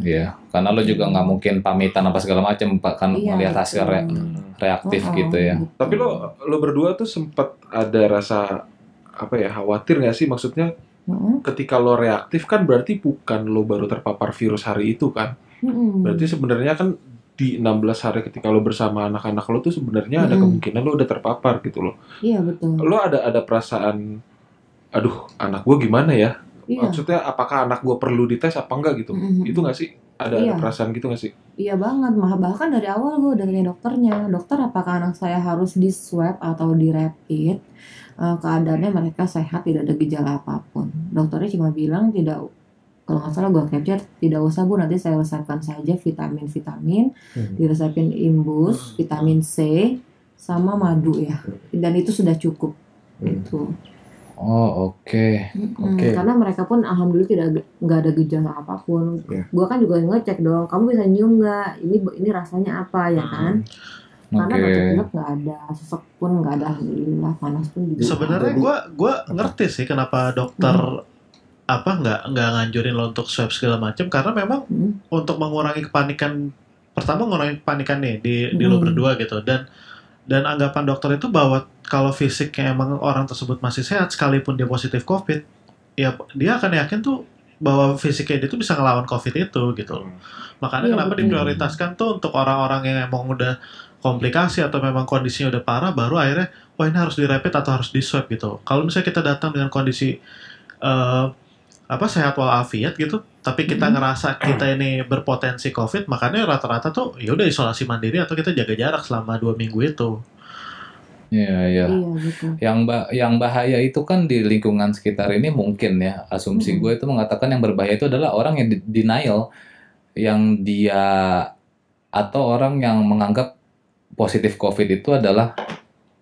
ya, karena lo juga nggak mungkin pamitan apa segala macam, Pak, kan Iya, melihat hasil re- reaktif Oh, gitu ya. gitu. Tapi lo lo berdua tuh sempat ada rasa apa ya khawatir nggak sih? Maksudnya ketika lo reaktif kan berarti bukan lo baru terpapar virus hari itu kan? Berarti sebenarnya kan di 16 hari ketika lo bersama anak-anak lo tuh sebenarnya ada Mm-mm. kemungkinan lo udah terpapar gitu loh iya betul. Lo ada ada perasaan aduh anak gue gimana ya? Iya. Maksudnya apakah anak gue perlu dites apa enggak? gitu. Mm-mm. itu nggak sih? Ada, ada Iya. perasaan gitu nggak sih? Iya banget mah bahkan dari awal gue udah tanya dokternya dokter apakah anak saya harus di swab atau di rapid Eh, keadaannya mereka sehat tidak ada gejala apa pun dokternya cuma bilang tidak kalau nggak salah gue capture tidak usah bu nanti saya resepkan saja vitamin vitamin Hmm. diresepin imbus vitamin C sama madu ya dan itu sudah cukup Hmm. itu Oh, oke. Mm-mm, Oke. Karena mereka pun alhamdulillah tidak nggak ada gejala apa pun. Iya. Gua kan juga ngecek dong, kamu bisa nyium nggak? Ini ini rasanya apa ya kan? Karena Oke. batuk pilek nggak ada, sesek pun nggak ada alhamdulillah, panas pun juga. Sebenarnya gue gua ngerti sih kenapa dokter apa nggak nggak nganjurin lo untuk swab segala macam karena memang Hmm, untuk mengurangi kepanikan pertama mengurangi kepanikan nih di di lo Hmm. berdua gitu dan dan anggapan dokter itu bahwa kalau fisiknya emang orang tersebut masih sehat sekalipun dia positif covid ya dia akan yakin tuh bahwa fisiknya dia tuh bisa ngelawan covid itu gitu loh. makanya Iya, kenapa betul. diprioritaskan tuh untuk orang-orang yang emang udah komplikasi atau memang kondisinya udah parah baru akhirnya wah ini harus direpit atau harus di swab gitu kalau misalnya kita datang dengan kondisi eh, apa sehat walafiat gitu tapi kita Mhm. ngerasa kita ini berpotensi covid makanya rata-rata tuh ya udah isolasi mandiri atau kita jaga jarak selama dua minggu itu Iya, iya. Iya gitu. Yang ba- yang bahaya itu kan di lingkungan sekitar ini mungkin ya. Asumsi Mm-mm. gue itu mengatakan yang berbahaya itu adalah orang yang denial yang dia atau orang yang menganggap positif COVID itu adalah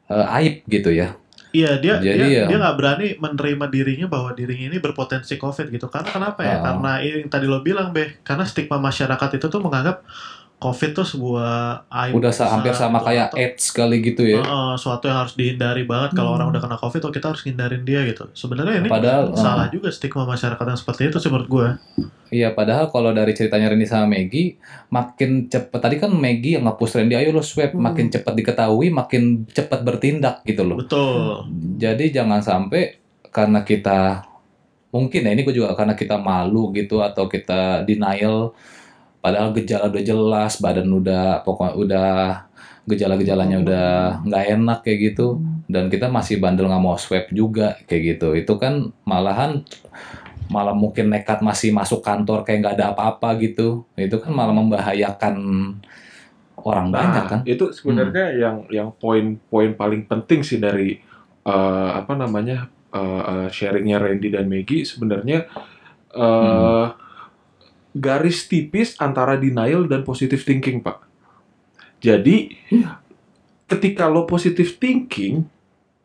eh, aib gitu ya. Iya dia Jadi dia ya- dia nggak berani menerima dirinya bahwa dirinya ini berpotensi covid gitu. Karena kenapa ya? Oh. karena yang tadi lo bilang be karena stigma masyarakat itu tuh menganggap covid tuh sebuah aib Udah sa- hampir sama kayak atau- AIDS kali gitu ya. Heeh, suatu yang harus dihindari banget kalau Hmm. orang udah kena covid oh kita harus hindarin dia gitu sebenarnya ini Padahal salah eh, juga stigma masyarakat yang seperti itu sih menurut gue Iya, padahal kalau dari ceritanya Randy sama Maggie, makin cepet tadi kan Maggie yang nge-push Randy, ayo lo swab, Hmm. makin cepat diketahui, makin cepat bertindak gitu loh. betul Jadi jangan sampai karena kita mungkin ya ini gue juga karena kita malu gitu atau kita denial, padahal gejala udah jelas, badan udah pokoknya udah gejala-gejalanya udah nggak enak kayak gitu. Hmm. dan kita masih bandel nggak mau swab juga kayak gitu. Itu kan malahan malah mungkin nekat masih masuk kantor kayak nggak ada apa-apa gitu. Itu kan malah membahayakan orang banyak kan. Nah, itu sebenarnya yang yang poin-poin paling penting sih dari eh, apa namanya eh, sharingnya Randy dan Maggie. Sebenarnya eh, garis tipis antara denial dan positive thinking, Pak. Jadi ketika lo positive thinking,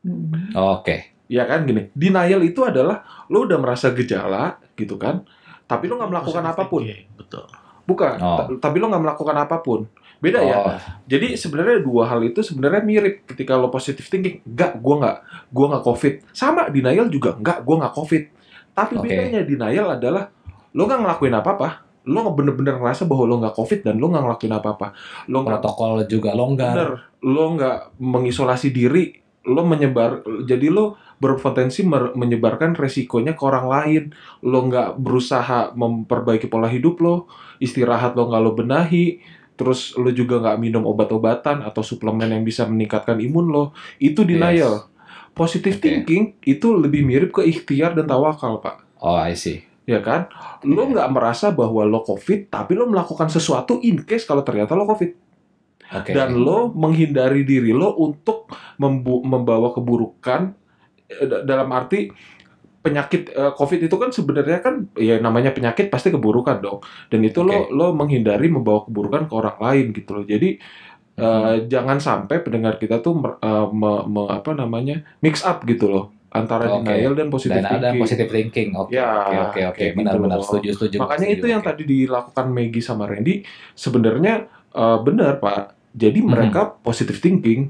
Hmm. oke ya kan gini, denial itu adalah lo udah merasa gejala gitu kan, tapi lo nggak melakukan Positive apa pun. thinking, betul Bukan, Oh. ta- tapi lo nggak melakukan apa pun. Beda ya. Oh, Jadi sebenarnya dua hal itu sebenarnya mirip ketika lo positive thinking, enggak, gua nggak, gua nggak covid. Sama denial juga enggak, gua nggak covid. Tapi Oke. bedanya denial adalah lo nggak ngelakuin apa-apa, lo bener-bener ngerasa bahwa lo nggak covid dan lo nggak ngelakuin apa-apa. Lo protokol juga longgar. bener, lo nggak mengisolasi diri, lo menyebar, jadi lo berpotensi menyebarkan resikonya ke orang lain. Lo nggak berusaha memperbaiki pola hidup lo, istirahat lo nggak lo benahi, terus lo juga nggak minum obat-obatan atau suplemen yang bisa meningkatkan imun lo. Itu denial. Positive Oke. thinking itu lebih mirip ke ikhtiar dan tawakal, Pak. Oh, I see. Ya kan? Lo nggak merasa bahwa lo COVID, tapi lo melakukan sesuatu in case kalau ternyata lo COVID Oke. dan lo menghindari diri lo untuk membawa keburukan eh, da- dalam arti penyakit eh, COVID itu kan sebenarnya kan ya namanya penyakit pasti keburukan dong dan itu lo Oke. lo menghindari membawa keburukan ke orang lain gitu loh jadi eh, Hmm. jangan sampai pendengar kita tuh eh, me- me- apa namanya mix up gitu loh antara Oke. denial dan positive dan ada thinking. positive thinking. Oke, Ya, oke, oke, oke. kayak Benar, gitu benar. loh. Setuju, setuju. Makanya setuju, itu yang oke. tadi dilakukan Maggie sama Randy sebenarnya eh, benar Pak. Jadi Mhm. mereka positive thinking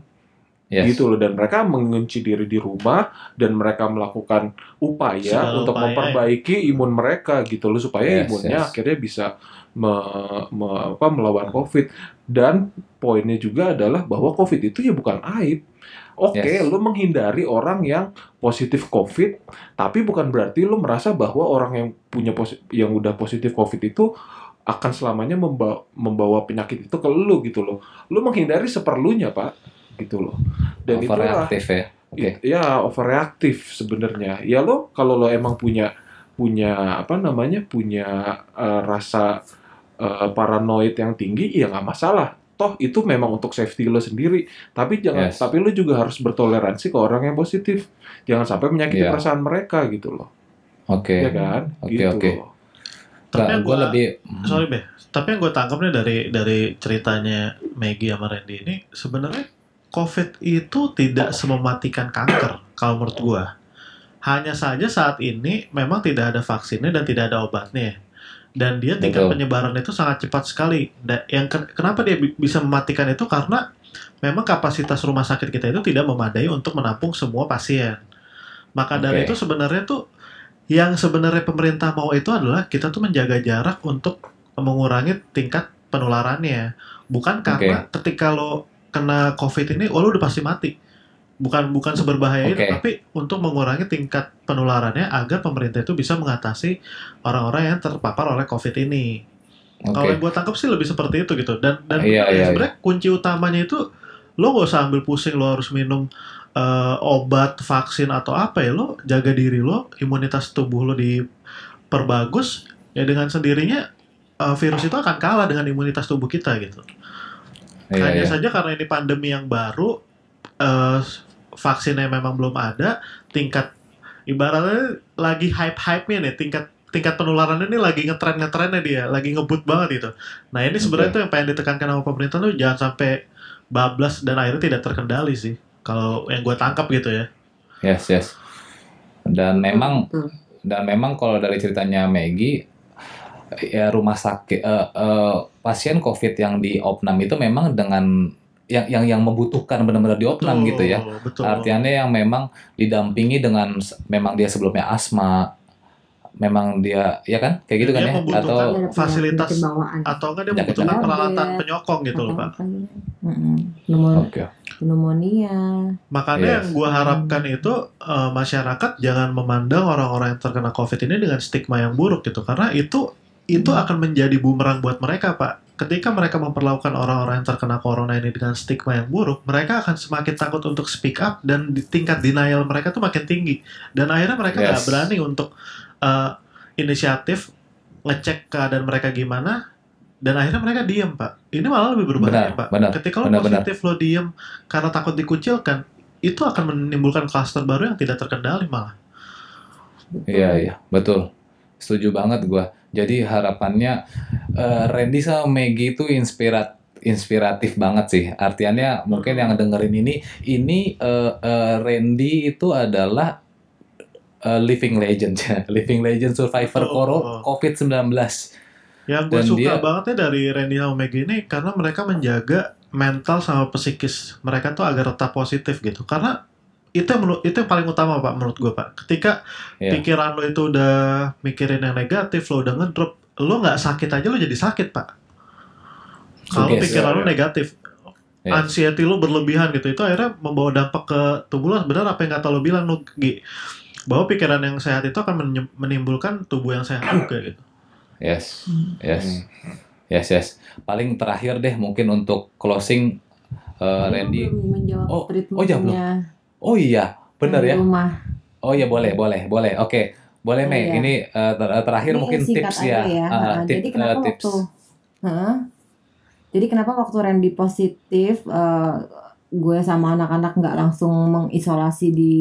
Yes. gitu loh dan mereka mengunci diri di rumah dan mereka melakukan upaya Segala untuk upaya, memperbaiki imun mereka gitu loh supaya Yes, imunnya yes. akhirnya bisa me- me- apa, melawan COVID dan poinnya juga adalah bahwa COVID itu ya bukan aib. Oke, Yes. lo menghindari orang yang positif COVID, tapi bukan berarti lo merasa bahwa orang yang punya posi- yang udah positif COVID itu akan selamanya memba- membawa penyakit itu ke lo gitu loh. Lo menghindari seperlunya, Pak. Gitu loh. Dan itulah Overreaktif ya. Oke. ya overreaktif sebenarnya. Ya lo kalau lo emang punya punya apa namanya punya eh, rasa eh, paranoid yang tinggi ya nggak masalah. Toh itu memang untuk safety lo sendiri. Tapi jangan Yes. tapi lo juga harus bertoleransi ke orang yang positif. Jangan sampai menyakiti Iya. perasaan mereka gitu loh. Oke. Ya kan? Oke, gitu oke. loh. Tapi Nggak, yang gue gua- lebih sorry be tapi yang gue tangkap nih dari dari ceritanya Maggie sama Randy ini sebenarnya COVID itu tidak semematikan kanker kalau menurut gue hanya saja saat ini memang tidak ada vaksinnya dan tidak ada obatnya dan dia tingkat Betul. penyebaran itu sangat cepat sekali dan yang ken- kenapa dia bi- bisa mematikan itu karena memang kapasitas rumah sakit kita itu tidak memadai untuk menampung semua pasien maka dari Oke. itu sebenarnya tuh yang sebenarnya pemerintah mau itu adalah kita tuh menjaga jarak untuk mengurangi tingkat penularannya. Bukan karena ketika lo kena COVID ini, oh lo udah pasti mati. Bukan bukan seberbahaya itu, Oke. tapi untuk mengurangi tingkat penularannya agar pemerintah itu bisa mengatasi orang-orang yang terpapar oleh COVID ini. oke. Kalau yang gue tangkap sih lebih seperti itu gitu. Dan dan Iya, benar ya, iya, sebenarnya kunci utamanya itu lo gak usah ambil pusing lo harus minum eh, obat, vaksin atau apa ya lo jaga diri lo, imunitas tubuh lo diperbagus ya dengan sendirinya eh, virus itu akan kalah dengan imunitas tubuh kita gitu. Iya, Hanya iya. saja karena ini pandemi yang baru, eh, vaksinnya memang belum ada, tingkat ibaratnya lagi hype-hype-nya nih, tingkat tingkat penularan ini lagi ngetren ngetrennya dia, lagi ngebut banget itu. Nah ini sebenarnya Oke. tuh yang pengen ditekankan sama pemerintah tuh jangan sampai bablas dan akhirnya tidak terkendali sih. Kalau yang gue tangkap gitu ya. Yes, yes. Dan memang Betul. dan memang kalau dari ceritanya Maggie ya rumah sakit eh, eh, pasien COVID yang di opnam itu memang dengan yang yang yang membutuhkan benar-benar di opnam Betul, gitu ya. Betul. Artinya yang memang didampingi dengan memang dia sebelumnya asma, memang dia ya kan kayak gitu kan Dia ya membutuhkan atau fasilitas atau enggak dia membutuhkan peralatan penyokong gitu loh pak. Oke. pneumonia. Makanya Yes. yang gue harapkan itu eh, masyarakat jangan memandang orang-orang yang terkena COVID ini dengan stigma yang buruk gitu, karena itu itu Hmm. akan menjadi bumerang buat mereka pak. Ketika mereka memperlakukan orang-orang yang terkena corona ini dengan stigma yang buruk, mereka akan semakin takut untuk speak up dan di tingkat denial mereka tuh makin tinggi. Dan akhirnya mereka nggak Yes. berani untuk eh, inisiatif ngecek keadaan mereka gimana. Dan akhirnya mereka diem pak. Ini malah lebih berbahaya Benar, pak. benar, Ketika lo benar, benar. positif lo diem karena takut dikucilkan, itu akan menimbulkan klaster baru yang tidak terkendali malah. Iya iya betul. Setuju banget gua. Jadi harapannya eh, Randy sama Maggie itu inspirat inspiratif banget sih. Artiannya mungkin yang dengerin ini ini eh, eh, Randy itu adalah eh, living legend *laughs* living legend survivor Betul. koro COVID-19. Yang gue Dan suka dia- banget ya dari Randy sama Maggie ini karena mereka menjaga mental sama psikis mereka tuh agar tetap positif gitu. Karena itu yang itu yang paling utama pak menurut gue pak. Ketika Iya. pikiran lo itu udah mikirin yang negatif, lo udah ngedrop, lo nggak sakit aja lo jadi sakit pak. Kalau pikiran Iya, lo iya. negatif, Yes. anxiety lo berlebihan gitu, itu akhirnya membawa dampak ke tubuh lo. Benar apa yang kata lo bilang lo Gi? bahwa pikiran yang sehat itu akan menimbulkan tubuh yang sehat *coughs* juga gitu. Yes, Hmm. yes, yes, yes. Paling terakhir deh mungkin untuk closing eh, Randy. Belum menjawab Oh, oh ya, belum. Oh iya, bener ya. rumah. Oh iya boleh, boleh, boleh. Oke, boleh Oh, Mei. iya. Ini ter- terakhir Ini mungkin tips ya. Ah, Heeh, tip- jadi kenapa tips. waktu Heeh. Jadi kenapa waktu Randy positif eh, gue sama anak-anak nggak langsung mengisolasi di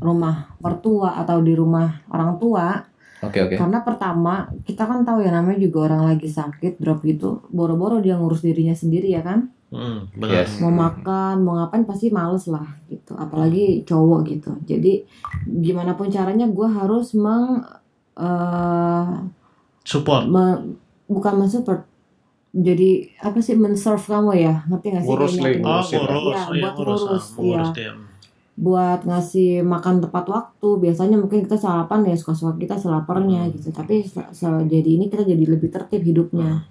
rumah mertua atau di rumah orang tua? Oke, oke. Karena pertama kita kan tahu ya namanya juga orang lagi sakit drop gitu, boro-boro dia ngurus dirinya sendiri ya kan? Hmm, benar. Yes. mau makan mau ngapain pasti males lah gitu apalagi cowok gitu jadi gimana pun caranya gue harus meng eh, Support. me- bukan mensupport jadi apa sih menserve kamu ya ngerti gak sih Ngurus, tuh. Oh, ngurusin. ngurus, Iya, iya, buat ngurus, ngurus, ah, ngurus tim. buat ngasih makan tepat waktu biasanya mungkin kita sarapan ya suka-suka kita selaparnya Hmm. gitu tapi se- se- jadi ini kita jadi lebih tertib hidupnya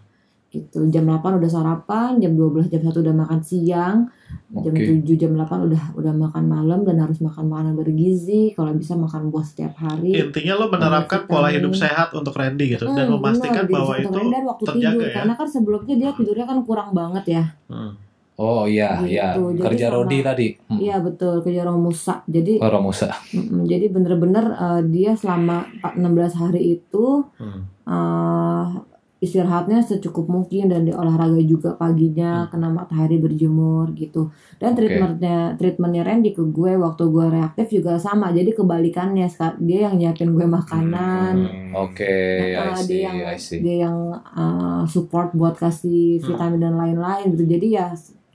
gitu jam 8 udah sarapan jam 12 jam 1 udah makan siang jam Oke. 7 jam 8 udah udah makan malam dan harus makan makanan bergizi kalau bisa makan buah setiap hari Intinya lo menerapkan Vitamin. pola hidup sehat untuk Randy gitu dan Hmm, memastikan benar, bahwa itu dan waktu terjaga tidur ya. karena kan sebelumnya dia tidurnya kan kurang banget ya Hmm. Oh iya, Gitu. iya. Jadi Kerja sama- Rodi tadi. Hmm. iya betul ke Jorong Musa jadi Oh, Romusa. mm, jadi bener-bener uh, dia selama 16 hari itu Hmm. uh, istirahatnya secukup mungkin dan di olahraga juga paginya Hmm. kena matahari berjemur gitu dan Oke. treatmentnya treatmentnya Randy ke gue waktu gue reaktif juga sama jadi kebalikannya dia yang nyiapin gue makanan Hmm. Oke, Nah, I see, dia yang I see. dia yang uh, support buat kasih Hmm. vitamin dan lain-lain gitu jadi ya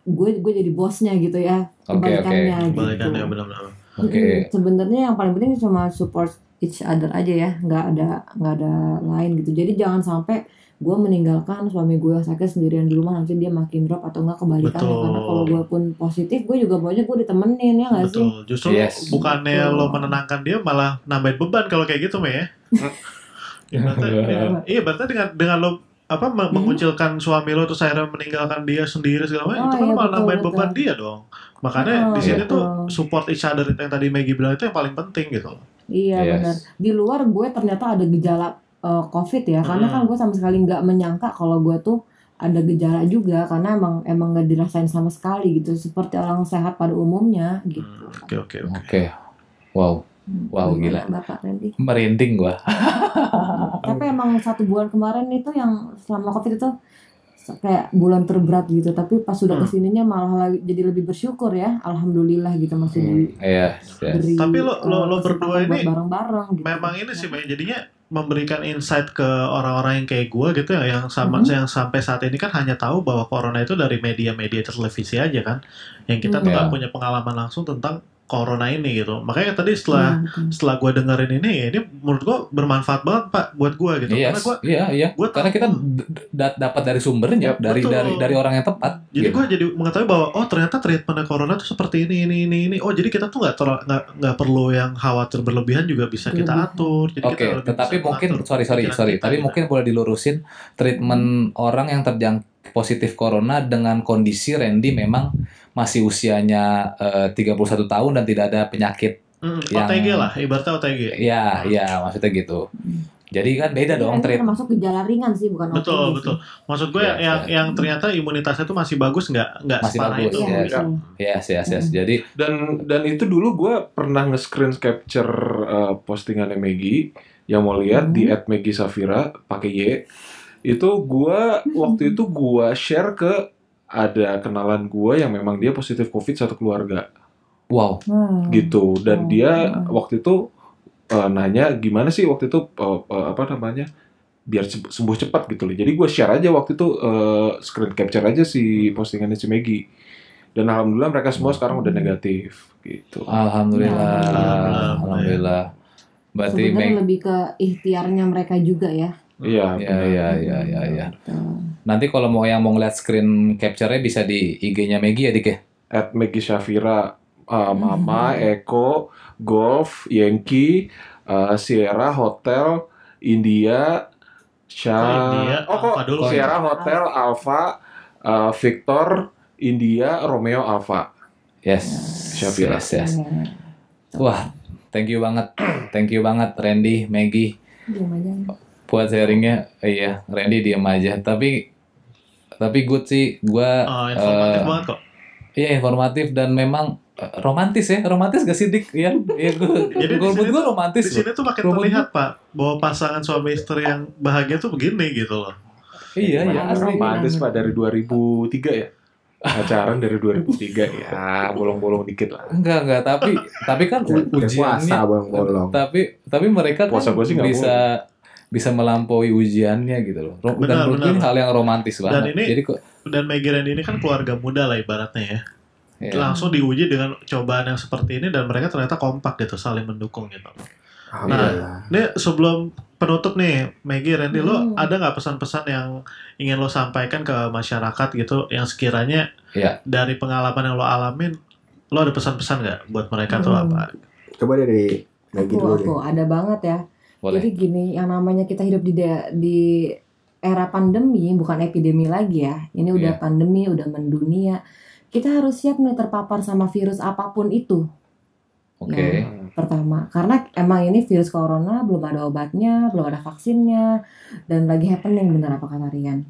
gue gue jadi bosnya gitu ya Oke, kebalikannya gitu Kebalikannya benar-benar. Oke. Mm-mm. sebenarnya yang paling penting cuma support each other aja ya nggak ada nggak ada lain gitu jadi jangan sampai gue meninggalkan suami gue yang sakit sendirian di rumah nanti dia makin drop atau enggak kebalikannya Betul. karena kalau gue pun positif gue juga maunya gue ditemenin ya nggak sih Betul. Justru Yes. bukannya Betul. lo menenangkan dia malah nambahin beban kalau kayak gitu, Mei ya. *laughs* ya berarti, Iya. iya, berarti dengan dengan lo apa Hmm. mengucilkan suami lo terus akhirnya meninggalkan dia sendiri segala macam Oh, itu kan iya, malah betul, nambahin betul. beban dia dong. Makanya Oh, di sini betul. tuh support each other itu yang tadi Maggie bilang itu yang paling penting gitu. iya Yes. benar di luar gue ternyata ada gejala uh, covid ya karena Hmm. kan gue sama sekali nggak menyangka kalau gue tuh ada gejala juga karena emang emang nggak dirasain sama sekali gitu seperti orang sehat pada umumnya gitu Hmm, Oke oke oke. Wow, Wow, Gimana, gila. Bapak Randy merinding gua. *laughs* tapi emang satu bulan kemarin itu yang selama covid itu kayak bulan terberat gitu tapi pas sudah Hmm. ke sininya malah lagi jadi lebih bersyukur ya alhamdulillah gitu masih Hmm. Iya, yes. diberi Tapi lo- lo- eh, lo berdua ini bareng-bareng gitu. Memang ini sih. Jadinya memberikan insight ke orang-orang yang kayak gue gitu ya, yang sama Mhm. yang sampai saat ini kan hanya tahu bahwa corona itu dari media-media televisi aja kan, yang kita tuh Mhm. nggak Ya. punya pengalaman langsung tentang corona ini gitu. Makanya tadi setelah Iya, betul. setelah gue dengerin ini, ya ini menurut gue bermanfaat banget pak buat gue gitu. Iya, Karena gue iya, iya. gua Karena kita d- dapat dari sumbernya, Yap, dari betul. dari dari orang yang tepat. jadi gitu. gue jadi mengetahui bahwa oh ternyata treatment corona tuh seperti ini ini ini ini. Oh jadi kita tuh nggak nggak nggak perlu yang khawatir berlebihan juga bisa kita atur. Jadi Oke, kita lebih tetapi bisa mungkin sorry sorry sorry, kita tapi gitu. mungkin boleh dilurusin treatment orang yang terjangkit positif corona dengan kondisi Randy memang masih usianya eh, 31 tahun dan tidak ada penyakit. Mm, yang- OTG lah, ibaratnya OTG. Ya, ya maksudnya gitu. Jadi kan beda dong ini treat. termasuk gejala ringan sih bukan Betul, OTG sih. betul. Maksud gue Iya, yang iya. yang ternyata imunitasnya tuh masih bagus nggak nggak Masih separah bagus, itu. Iya, Yes. betul. Yes, yes, yes. Mm. Jadi dan dan itu dulu gue pernah nge-screen capture uh, postingannya Maggie yang mau lihat di Hmm. @maggie_safira pakai Y itu gue waktu itu gue share ke ada kenalan gue yang memang dia positif covid satu keluarga wow. Hmm. gitu dan Oh. dia waktu itu uh, nanya gimana sih waktu itu uh, uh, apa namanya biar sembuh cepat gitu loh jadi gue share aja waktu itu uh, screen capture aja si postingannya si Maggie dan alhamdulillah mereka semua sekarang udah negatif gitu Alhamdulillah. Ya, alhamdulillah. Alhamdulillah. Berarti Sebenarnya Meg lebih ke ikhtiarnya mereka juga ya. Iya, Iya, iya, iya, iya, iya. Gitu. Nanti kalau mau yang mau ngeliat screen capture-nya bisa di IG-nya Maggie ya, Dik ya? At Maggie Shafira, uh, Mama, Eko, Golf, Yankee, uh, Sierra, Hotel, India, Sha... Kok India? Oh, kok dulu. Sierra, Hotel, Alpha, uh, Victor, India, Romeo, Alpha. Yes. Shafira. Yes, yes. Wah, thank you banget. *clears throat* Thank you banget Randy, Maggie Diam aja. buat sharingnya. Iya, Randy diam aja. Tapi tapi good sih, gua Oh, informatif eh, banget kok. Iya informatif dan memang eh, romantis ya, romantis gak sih Dik? Iya, iya gue, Jadi gue gue romantis Di sini tuh makin Robot terlihat Pak bahwa pasangan suami istri yang bahagia tuh begini gitu loh. Iya, iya asli. romantis. Romantis Pak dari 2003 ya. Pacaran dari 2003 ya, bolong-bolong dikit lah. Enggak, enggak, tapi tapi kan ujiannya puasa bolong-bolong. tapi tapi mereka kan Puasa gua sih bisa bisa melampaui ujiannya gitu loh. Ro- Benar, dan menurut benar. ini hal yang romantis Dan banget. ini- Jadi kok Dan Maggie Randy ini kan keluarga muda lah ibaratnya ya. ya. Langsung diuji dengan cobaan yang seperti ini dan mereka ternyata kompak gitu, saling mendukung gitu. Alhamdulillah. Ini sebelum penutup nih, Maggie, Randy, lo Hmm. ada nggak pesan-pesan yang ingin lo sampaikan ke masyarakat gitu, yang sekiranya Iya. dari pengalaman yang lo alamin, lo ada pesan-pesan nggak buat mereka tuh Hmm. apa? Coba dari lagi Aku, dulu deh. aku ada banget ya. Boleh. Jadi gini, yang namanya kita hidup di da- di era pandemi, bukan epidemi lagi ya. Ini udah Iya. pandemi, udah mendunia. Kita harus siap nih terpapar sama virus apa pun itu. Oke. Pertama, karena emang ini virus corona belum ada obatnya, belum ada vaksinnya, dan lagi happening bener apa kata Rian.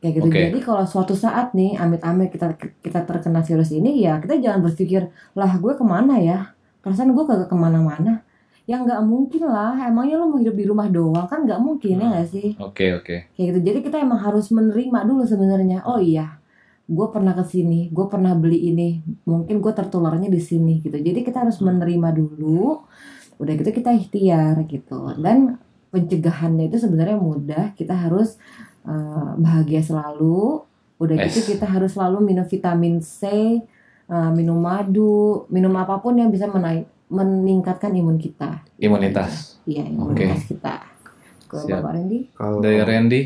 Kayak gitu. Oke. Jadi kalau suatu saat nih, amit-amit kita kita terkena virus ini, ya kita jangan berpikir, lah gue ke mana ya? Perasaan gue kagak ke mana-mana. Ya nggak mungkin lah, emangnya lo mau hidup di rumah doang kan nggak mungkin ya nggak sih? Oke, oke. Kayak gitu. Jadi kita emang harus menerima dulu sebenarnya. Oh iya, gue pernah ke sini, gue pernah beli ini, mungkin gue tertularnya di sini gitu. Jadi kita harus menerima dulu. Udah gitu kita ikhtiar gitu. Dan pencegahannya itu sebenarnya mudah. Kita harus eh, bahagia selalu. Udah gitu Yes. kita harus selalu minum vitamin C, eh, minum madu, minum apa pun yang bisa menaik meningkatkan imun kita. Imunitas. Iya, imunitas kita. Ke Siap. Bapak Randy? Kalau Dari Randy.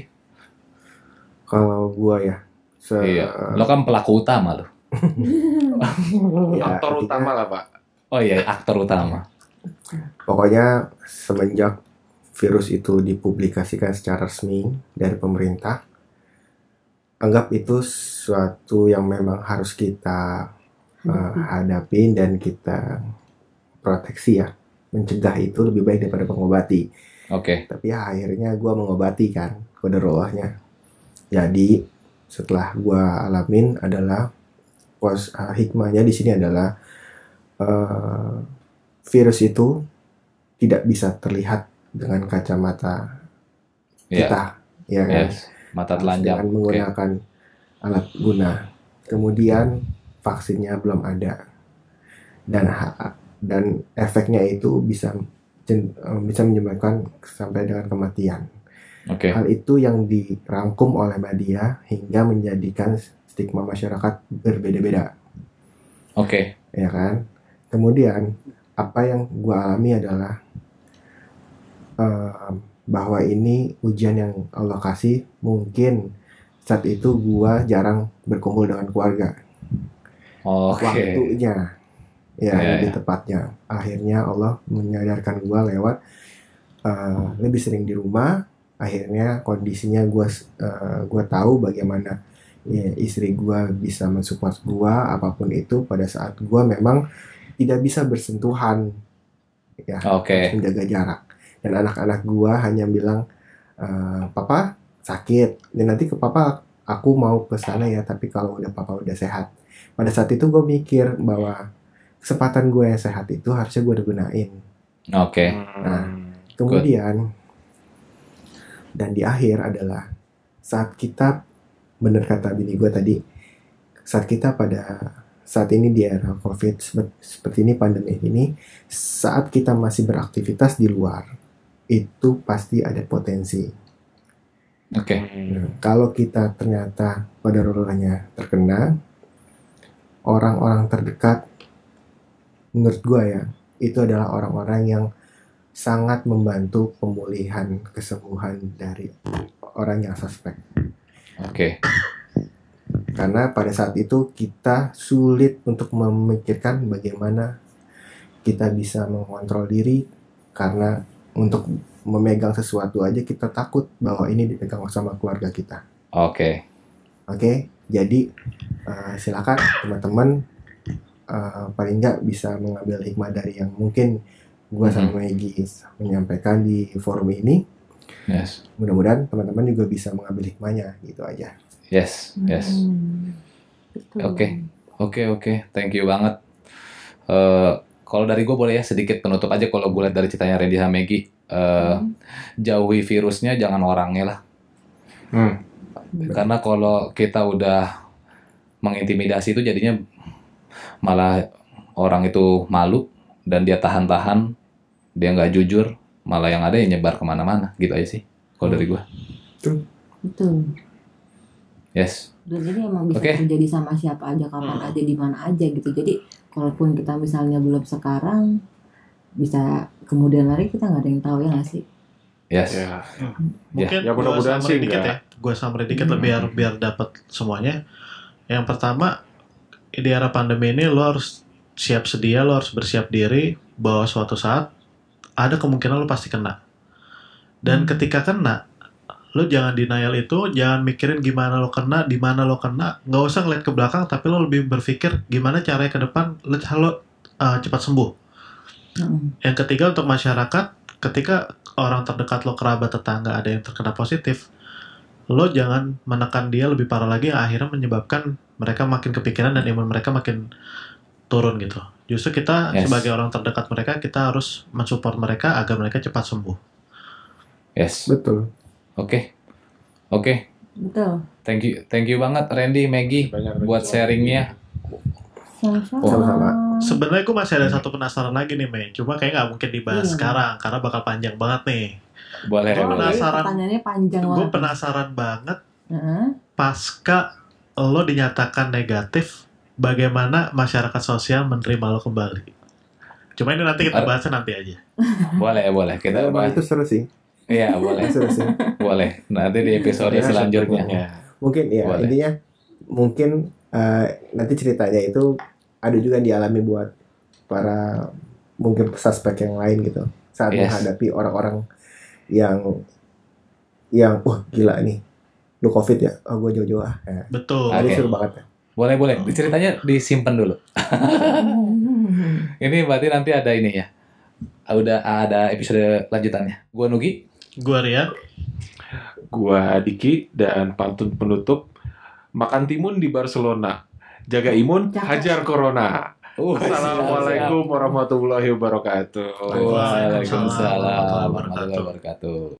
kalau gua ya, se Iya. Lo kan pelaku utama lo. *laughs* ya, Aktor utama lah Pak. Oh iya, aktor utama. Pokoknya semenjak virus itu dipublikasikan secara resmi dari pemerintah, anggap itu suatu yang memang harus kita uh, hadapin dan kita proteksi ya. Mencegah itu lebih baik daripada mengobati. Oke. Tapi ya akhirnya gua mengobati kan kode rohnya. Jadi setelah gua alamin adalah pos uh, hikmahnya di sini adalah uh, virus itu tidak bisa terlihat dengan kacamata Iya. kita, ya kan? Yes. Mata telanjang. dengan menggunakan alat guna. Kemudian vaksinnya belum ada dan dan efeknya itu bisa eh, bisa menyebabkan sampai dengan kematian. Oke. Hal itu yang dirangkum oleh media hingga menjadikan stigma masyarakat berbeda-beda, Oke. ya kan? Kemudian apa yang gua alami adalah eh, bahwa ini ujian yang Allah kasih. Mungkin saat itu gua jarang berkumpul dengan keluarga. Oke. Waktunya, ya Ya, lebih ya. tepatnya. Akhirnya Allah menyadarkan gua lewat eh, lebih sering di rumah. Akhirnya kondisinya gua eh, gua tahu bagaimana ya, istri gua bisa mensupport gua apa pun itu pada saat gua memang tidak bisa bersentuhan ya harus menjaga jarak dan anak-anak gua hanya bilang "Eh, papa sakit dan nanti ke papa aku mau ke sana ya tapi kalau udah papa udah sehat pada saat itu gue mikir bahwa kesempatan gue yang sehat itu harusnya gue udah gunain Oke. Nah, kemudian dan di akhir adalah saat kita bener kata bini gue tadi saat kita pada saat ini di era covid sep- seperti ini pandemi ini saat kita masih beraktivitas di luar itu pasti ada potensi Oke. Nah, kalau kita ternyata pada rolanya terkena, orang-orang terdekat, menurut gua ya, itu adalah orang-orang yang sangat membantu pemulihan kesembuhan dari orang yang suspek. Oke. Karena pada saat itu kita sulit untuk memikirkan bagaimana kita bisa mengontrol diri karena untuk memegang sesuatu aja kita takut bahwa ini dipegang sama keluarga kita. Oke. Oke, jadi eh, silakan teman-teman eh, paling nggak bisa mengambil hikmah dari yang mungkin gua sama Maggie menyampaikan di forum ini. Yes. Mudah-mudahan teman-teman juga bisa mengambil hikmahnya gitu aja. Yes. Yes. Hmm. Oke. Oke oke, thank you banget. Eh kalau dari gue boleh ya sedikit penutup aja kalau gue lihat dari ceritanya Randy sama Maggie. Eh, jauhi virusnya, jangan orangnya lah. Hmm. Karena kalau kita udah mengintimidasi itu jadinya malah orang itu malu dan dia tahan-tahan, dia nggak jujur, malah yang ada yang nyebar ke mana-mana gitu aja sih. Kalau dari gue. Betul. Yes. Dan ini emang bisa Oke. terjadi sama siapa aja, kapan aja, di mana aja gitu. Jadi, kalaupun kita misalnya belum sekarang, bisa kemudian hari kita nggak ada yang tahu ya nggak sih? Yes. Ya. Mungkin Ya, mudah-mudahan sih dikit ya. Gue summary dikit Hmm. biar biar dapat semuanya. Yang pertama di era pandemi ini lo harus siap sedia, lo harus bersiap diri bahwa suatu saat ada kemungkinan lo pasti kena. Dan Hmm. ketika kena, lo jangan denial itu, jangan mikirin gimana lo kena, di mana lo kena, nggak usah ngeliat ke belakang, tapi lo lebih berpikir gimana caranya ke depan lo, lo uh, cepat sembuh. Mm-mm. Yang ketiga untuk masyarakat, ketika orang terdekat lo kerabat tetangga ada yang terkena positif, lo jangan menekan dia lebih parah lagi yang akhirnya menyebabkan mereka makin kepikiran dan imun mereka makin turun gitu. Justru kita Yes. sebagai orang terdekat mereka kita harus mensupport mereka agar mereka cepat sembuh. Yes. Betul. Oke. Oke. Betul. Thank you. Thank you banget Randy, Maggie Banyak buat sharingnya. Sama-sama. Sama-sama. Sebenarnya gue masih ada satu penasaran lagi nih, Mei. Cuma kayak nggak mungkin dibahas Iya. sekarang karena bakal panjang banget nih. Boleh, Gua Oh, boleh. iya, penasaran. pertanyaannya panjang Gue banget. penasaran banget Heeh. pasca lo dinyatakan negatif, bagaimana masyarakat sosial menerima lo kembali? Cuma ini nanti kita bahasnya nanti aja. *laughs* Boleh, boleh. Kita bahas. itu seru sih. Iya, boleh. *laughs* Seru sih. Boleh. Nanti di episode Ya, selanjutnya. selanjutnya. Mungkin ya Boleh. intinya mungkin eh, nanti ceritanya itu ada juga yang dialami buat para mungkin suspek yang lain gitu saat Yes. menghadapi orang-orang yang yang wah gila nih lu covid ya oh gue jauh-jauh ah Eh, Betul. Oke. ini seru banget ya Boleh, boleh. Ceritanya disimpan dulu. *laughs* Ini berarti nanti ada ini ya. Udah ada episode lanjutannya. Gua Nugi. Gue Rian. Gua Diki dan pantun penutup makan timun di Barcelona. Jaga imun, Cakep. hajar corona. Uh, Assalamualaikum warahmatullahi wabarakatuh. Waalaikumsalam warahmatullahi wabarakatuh.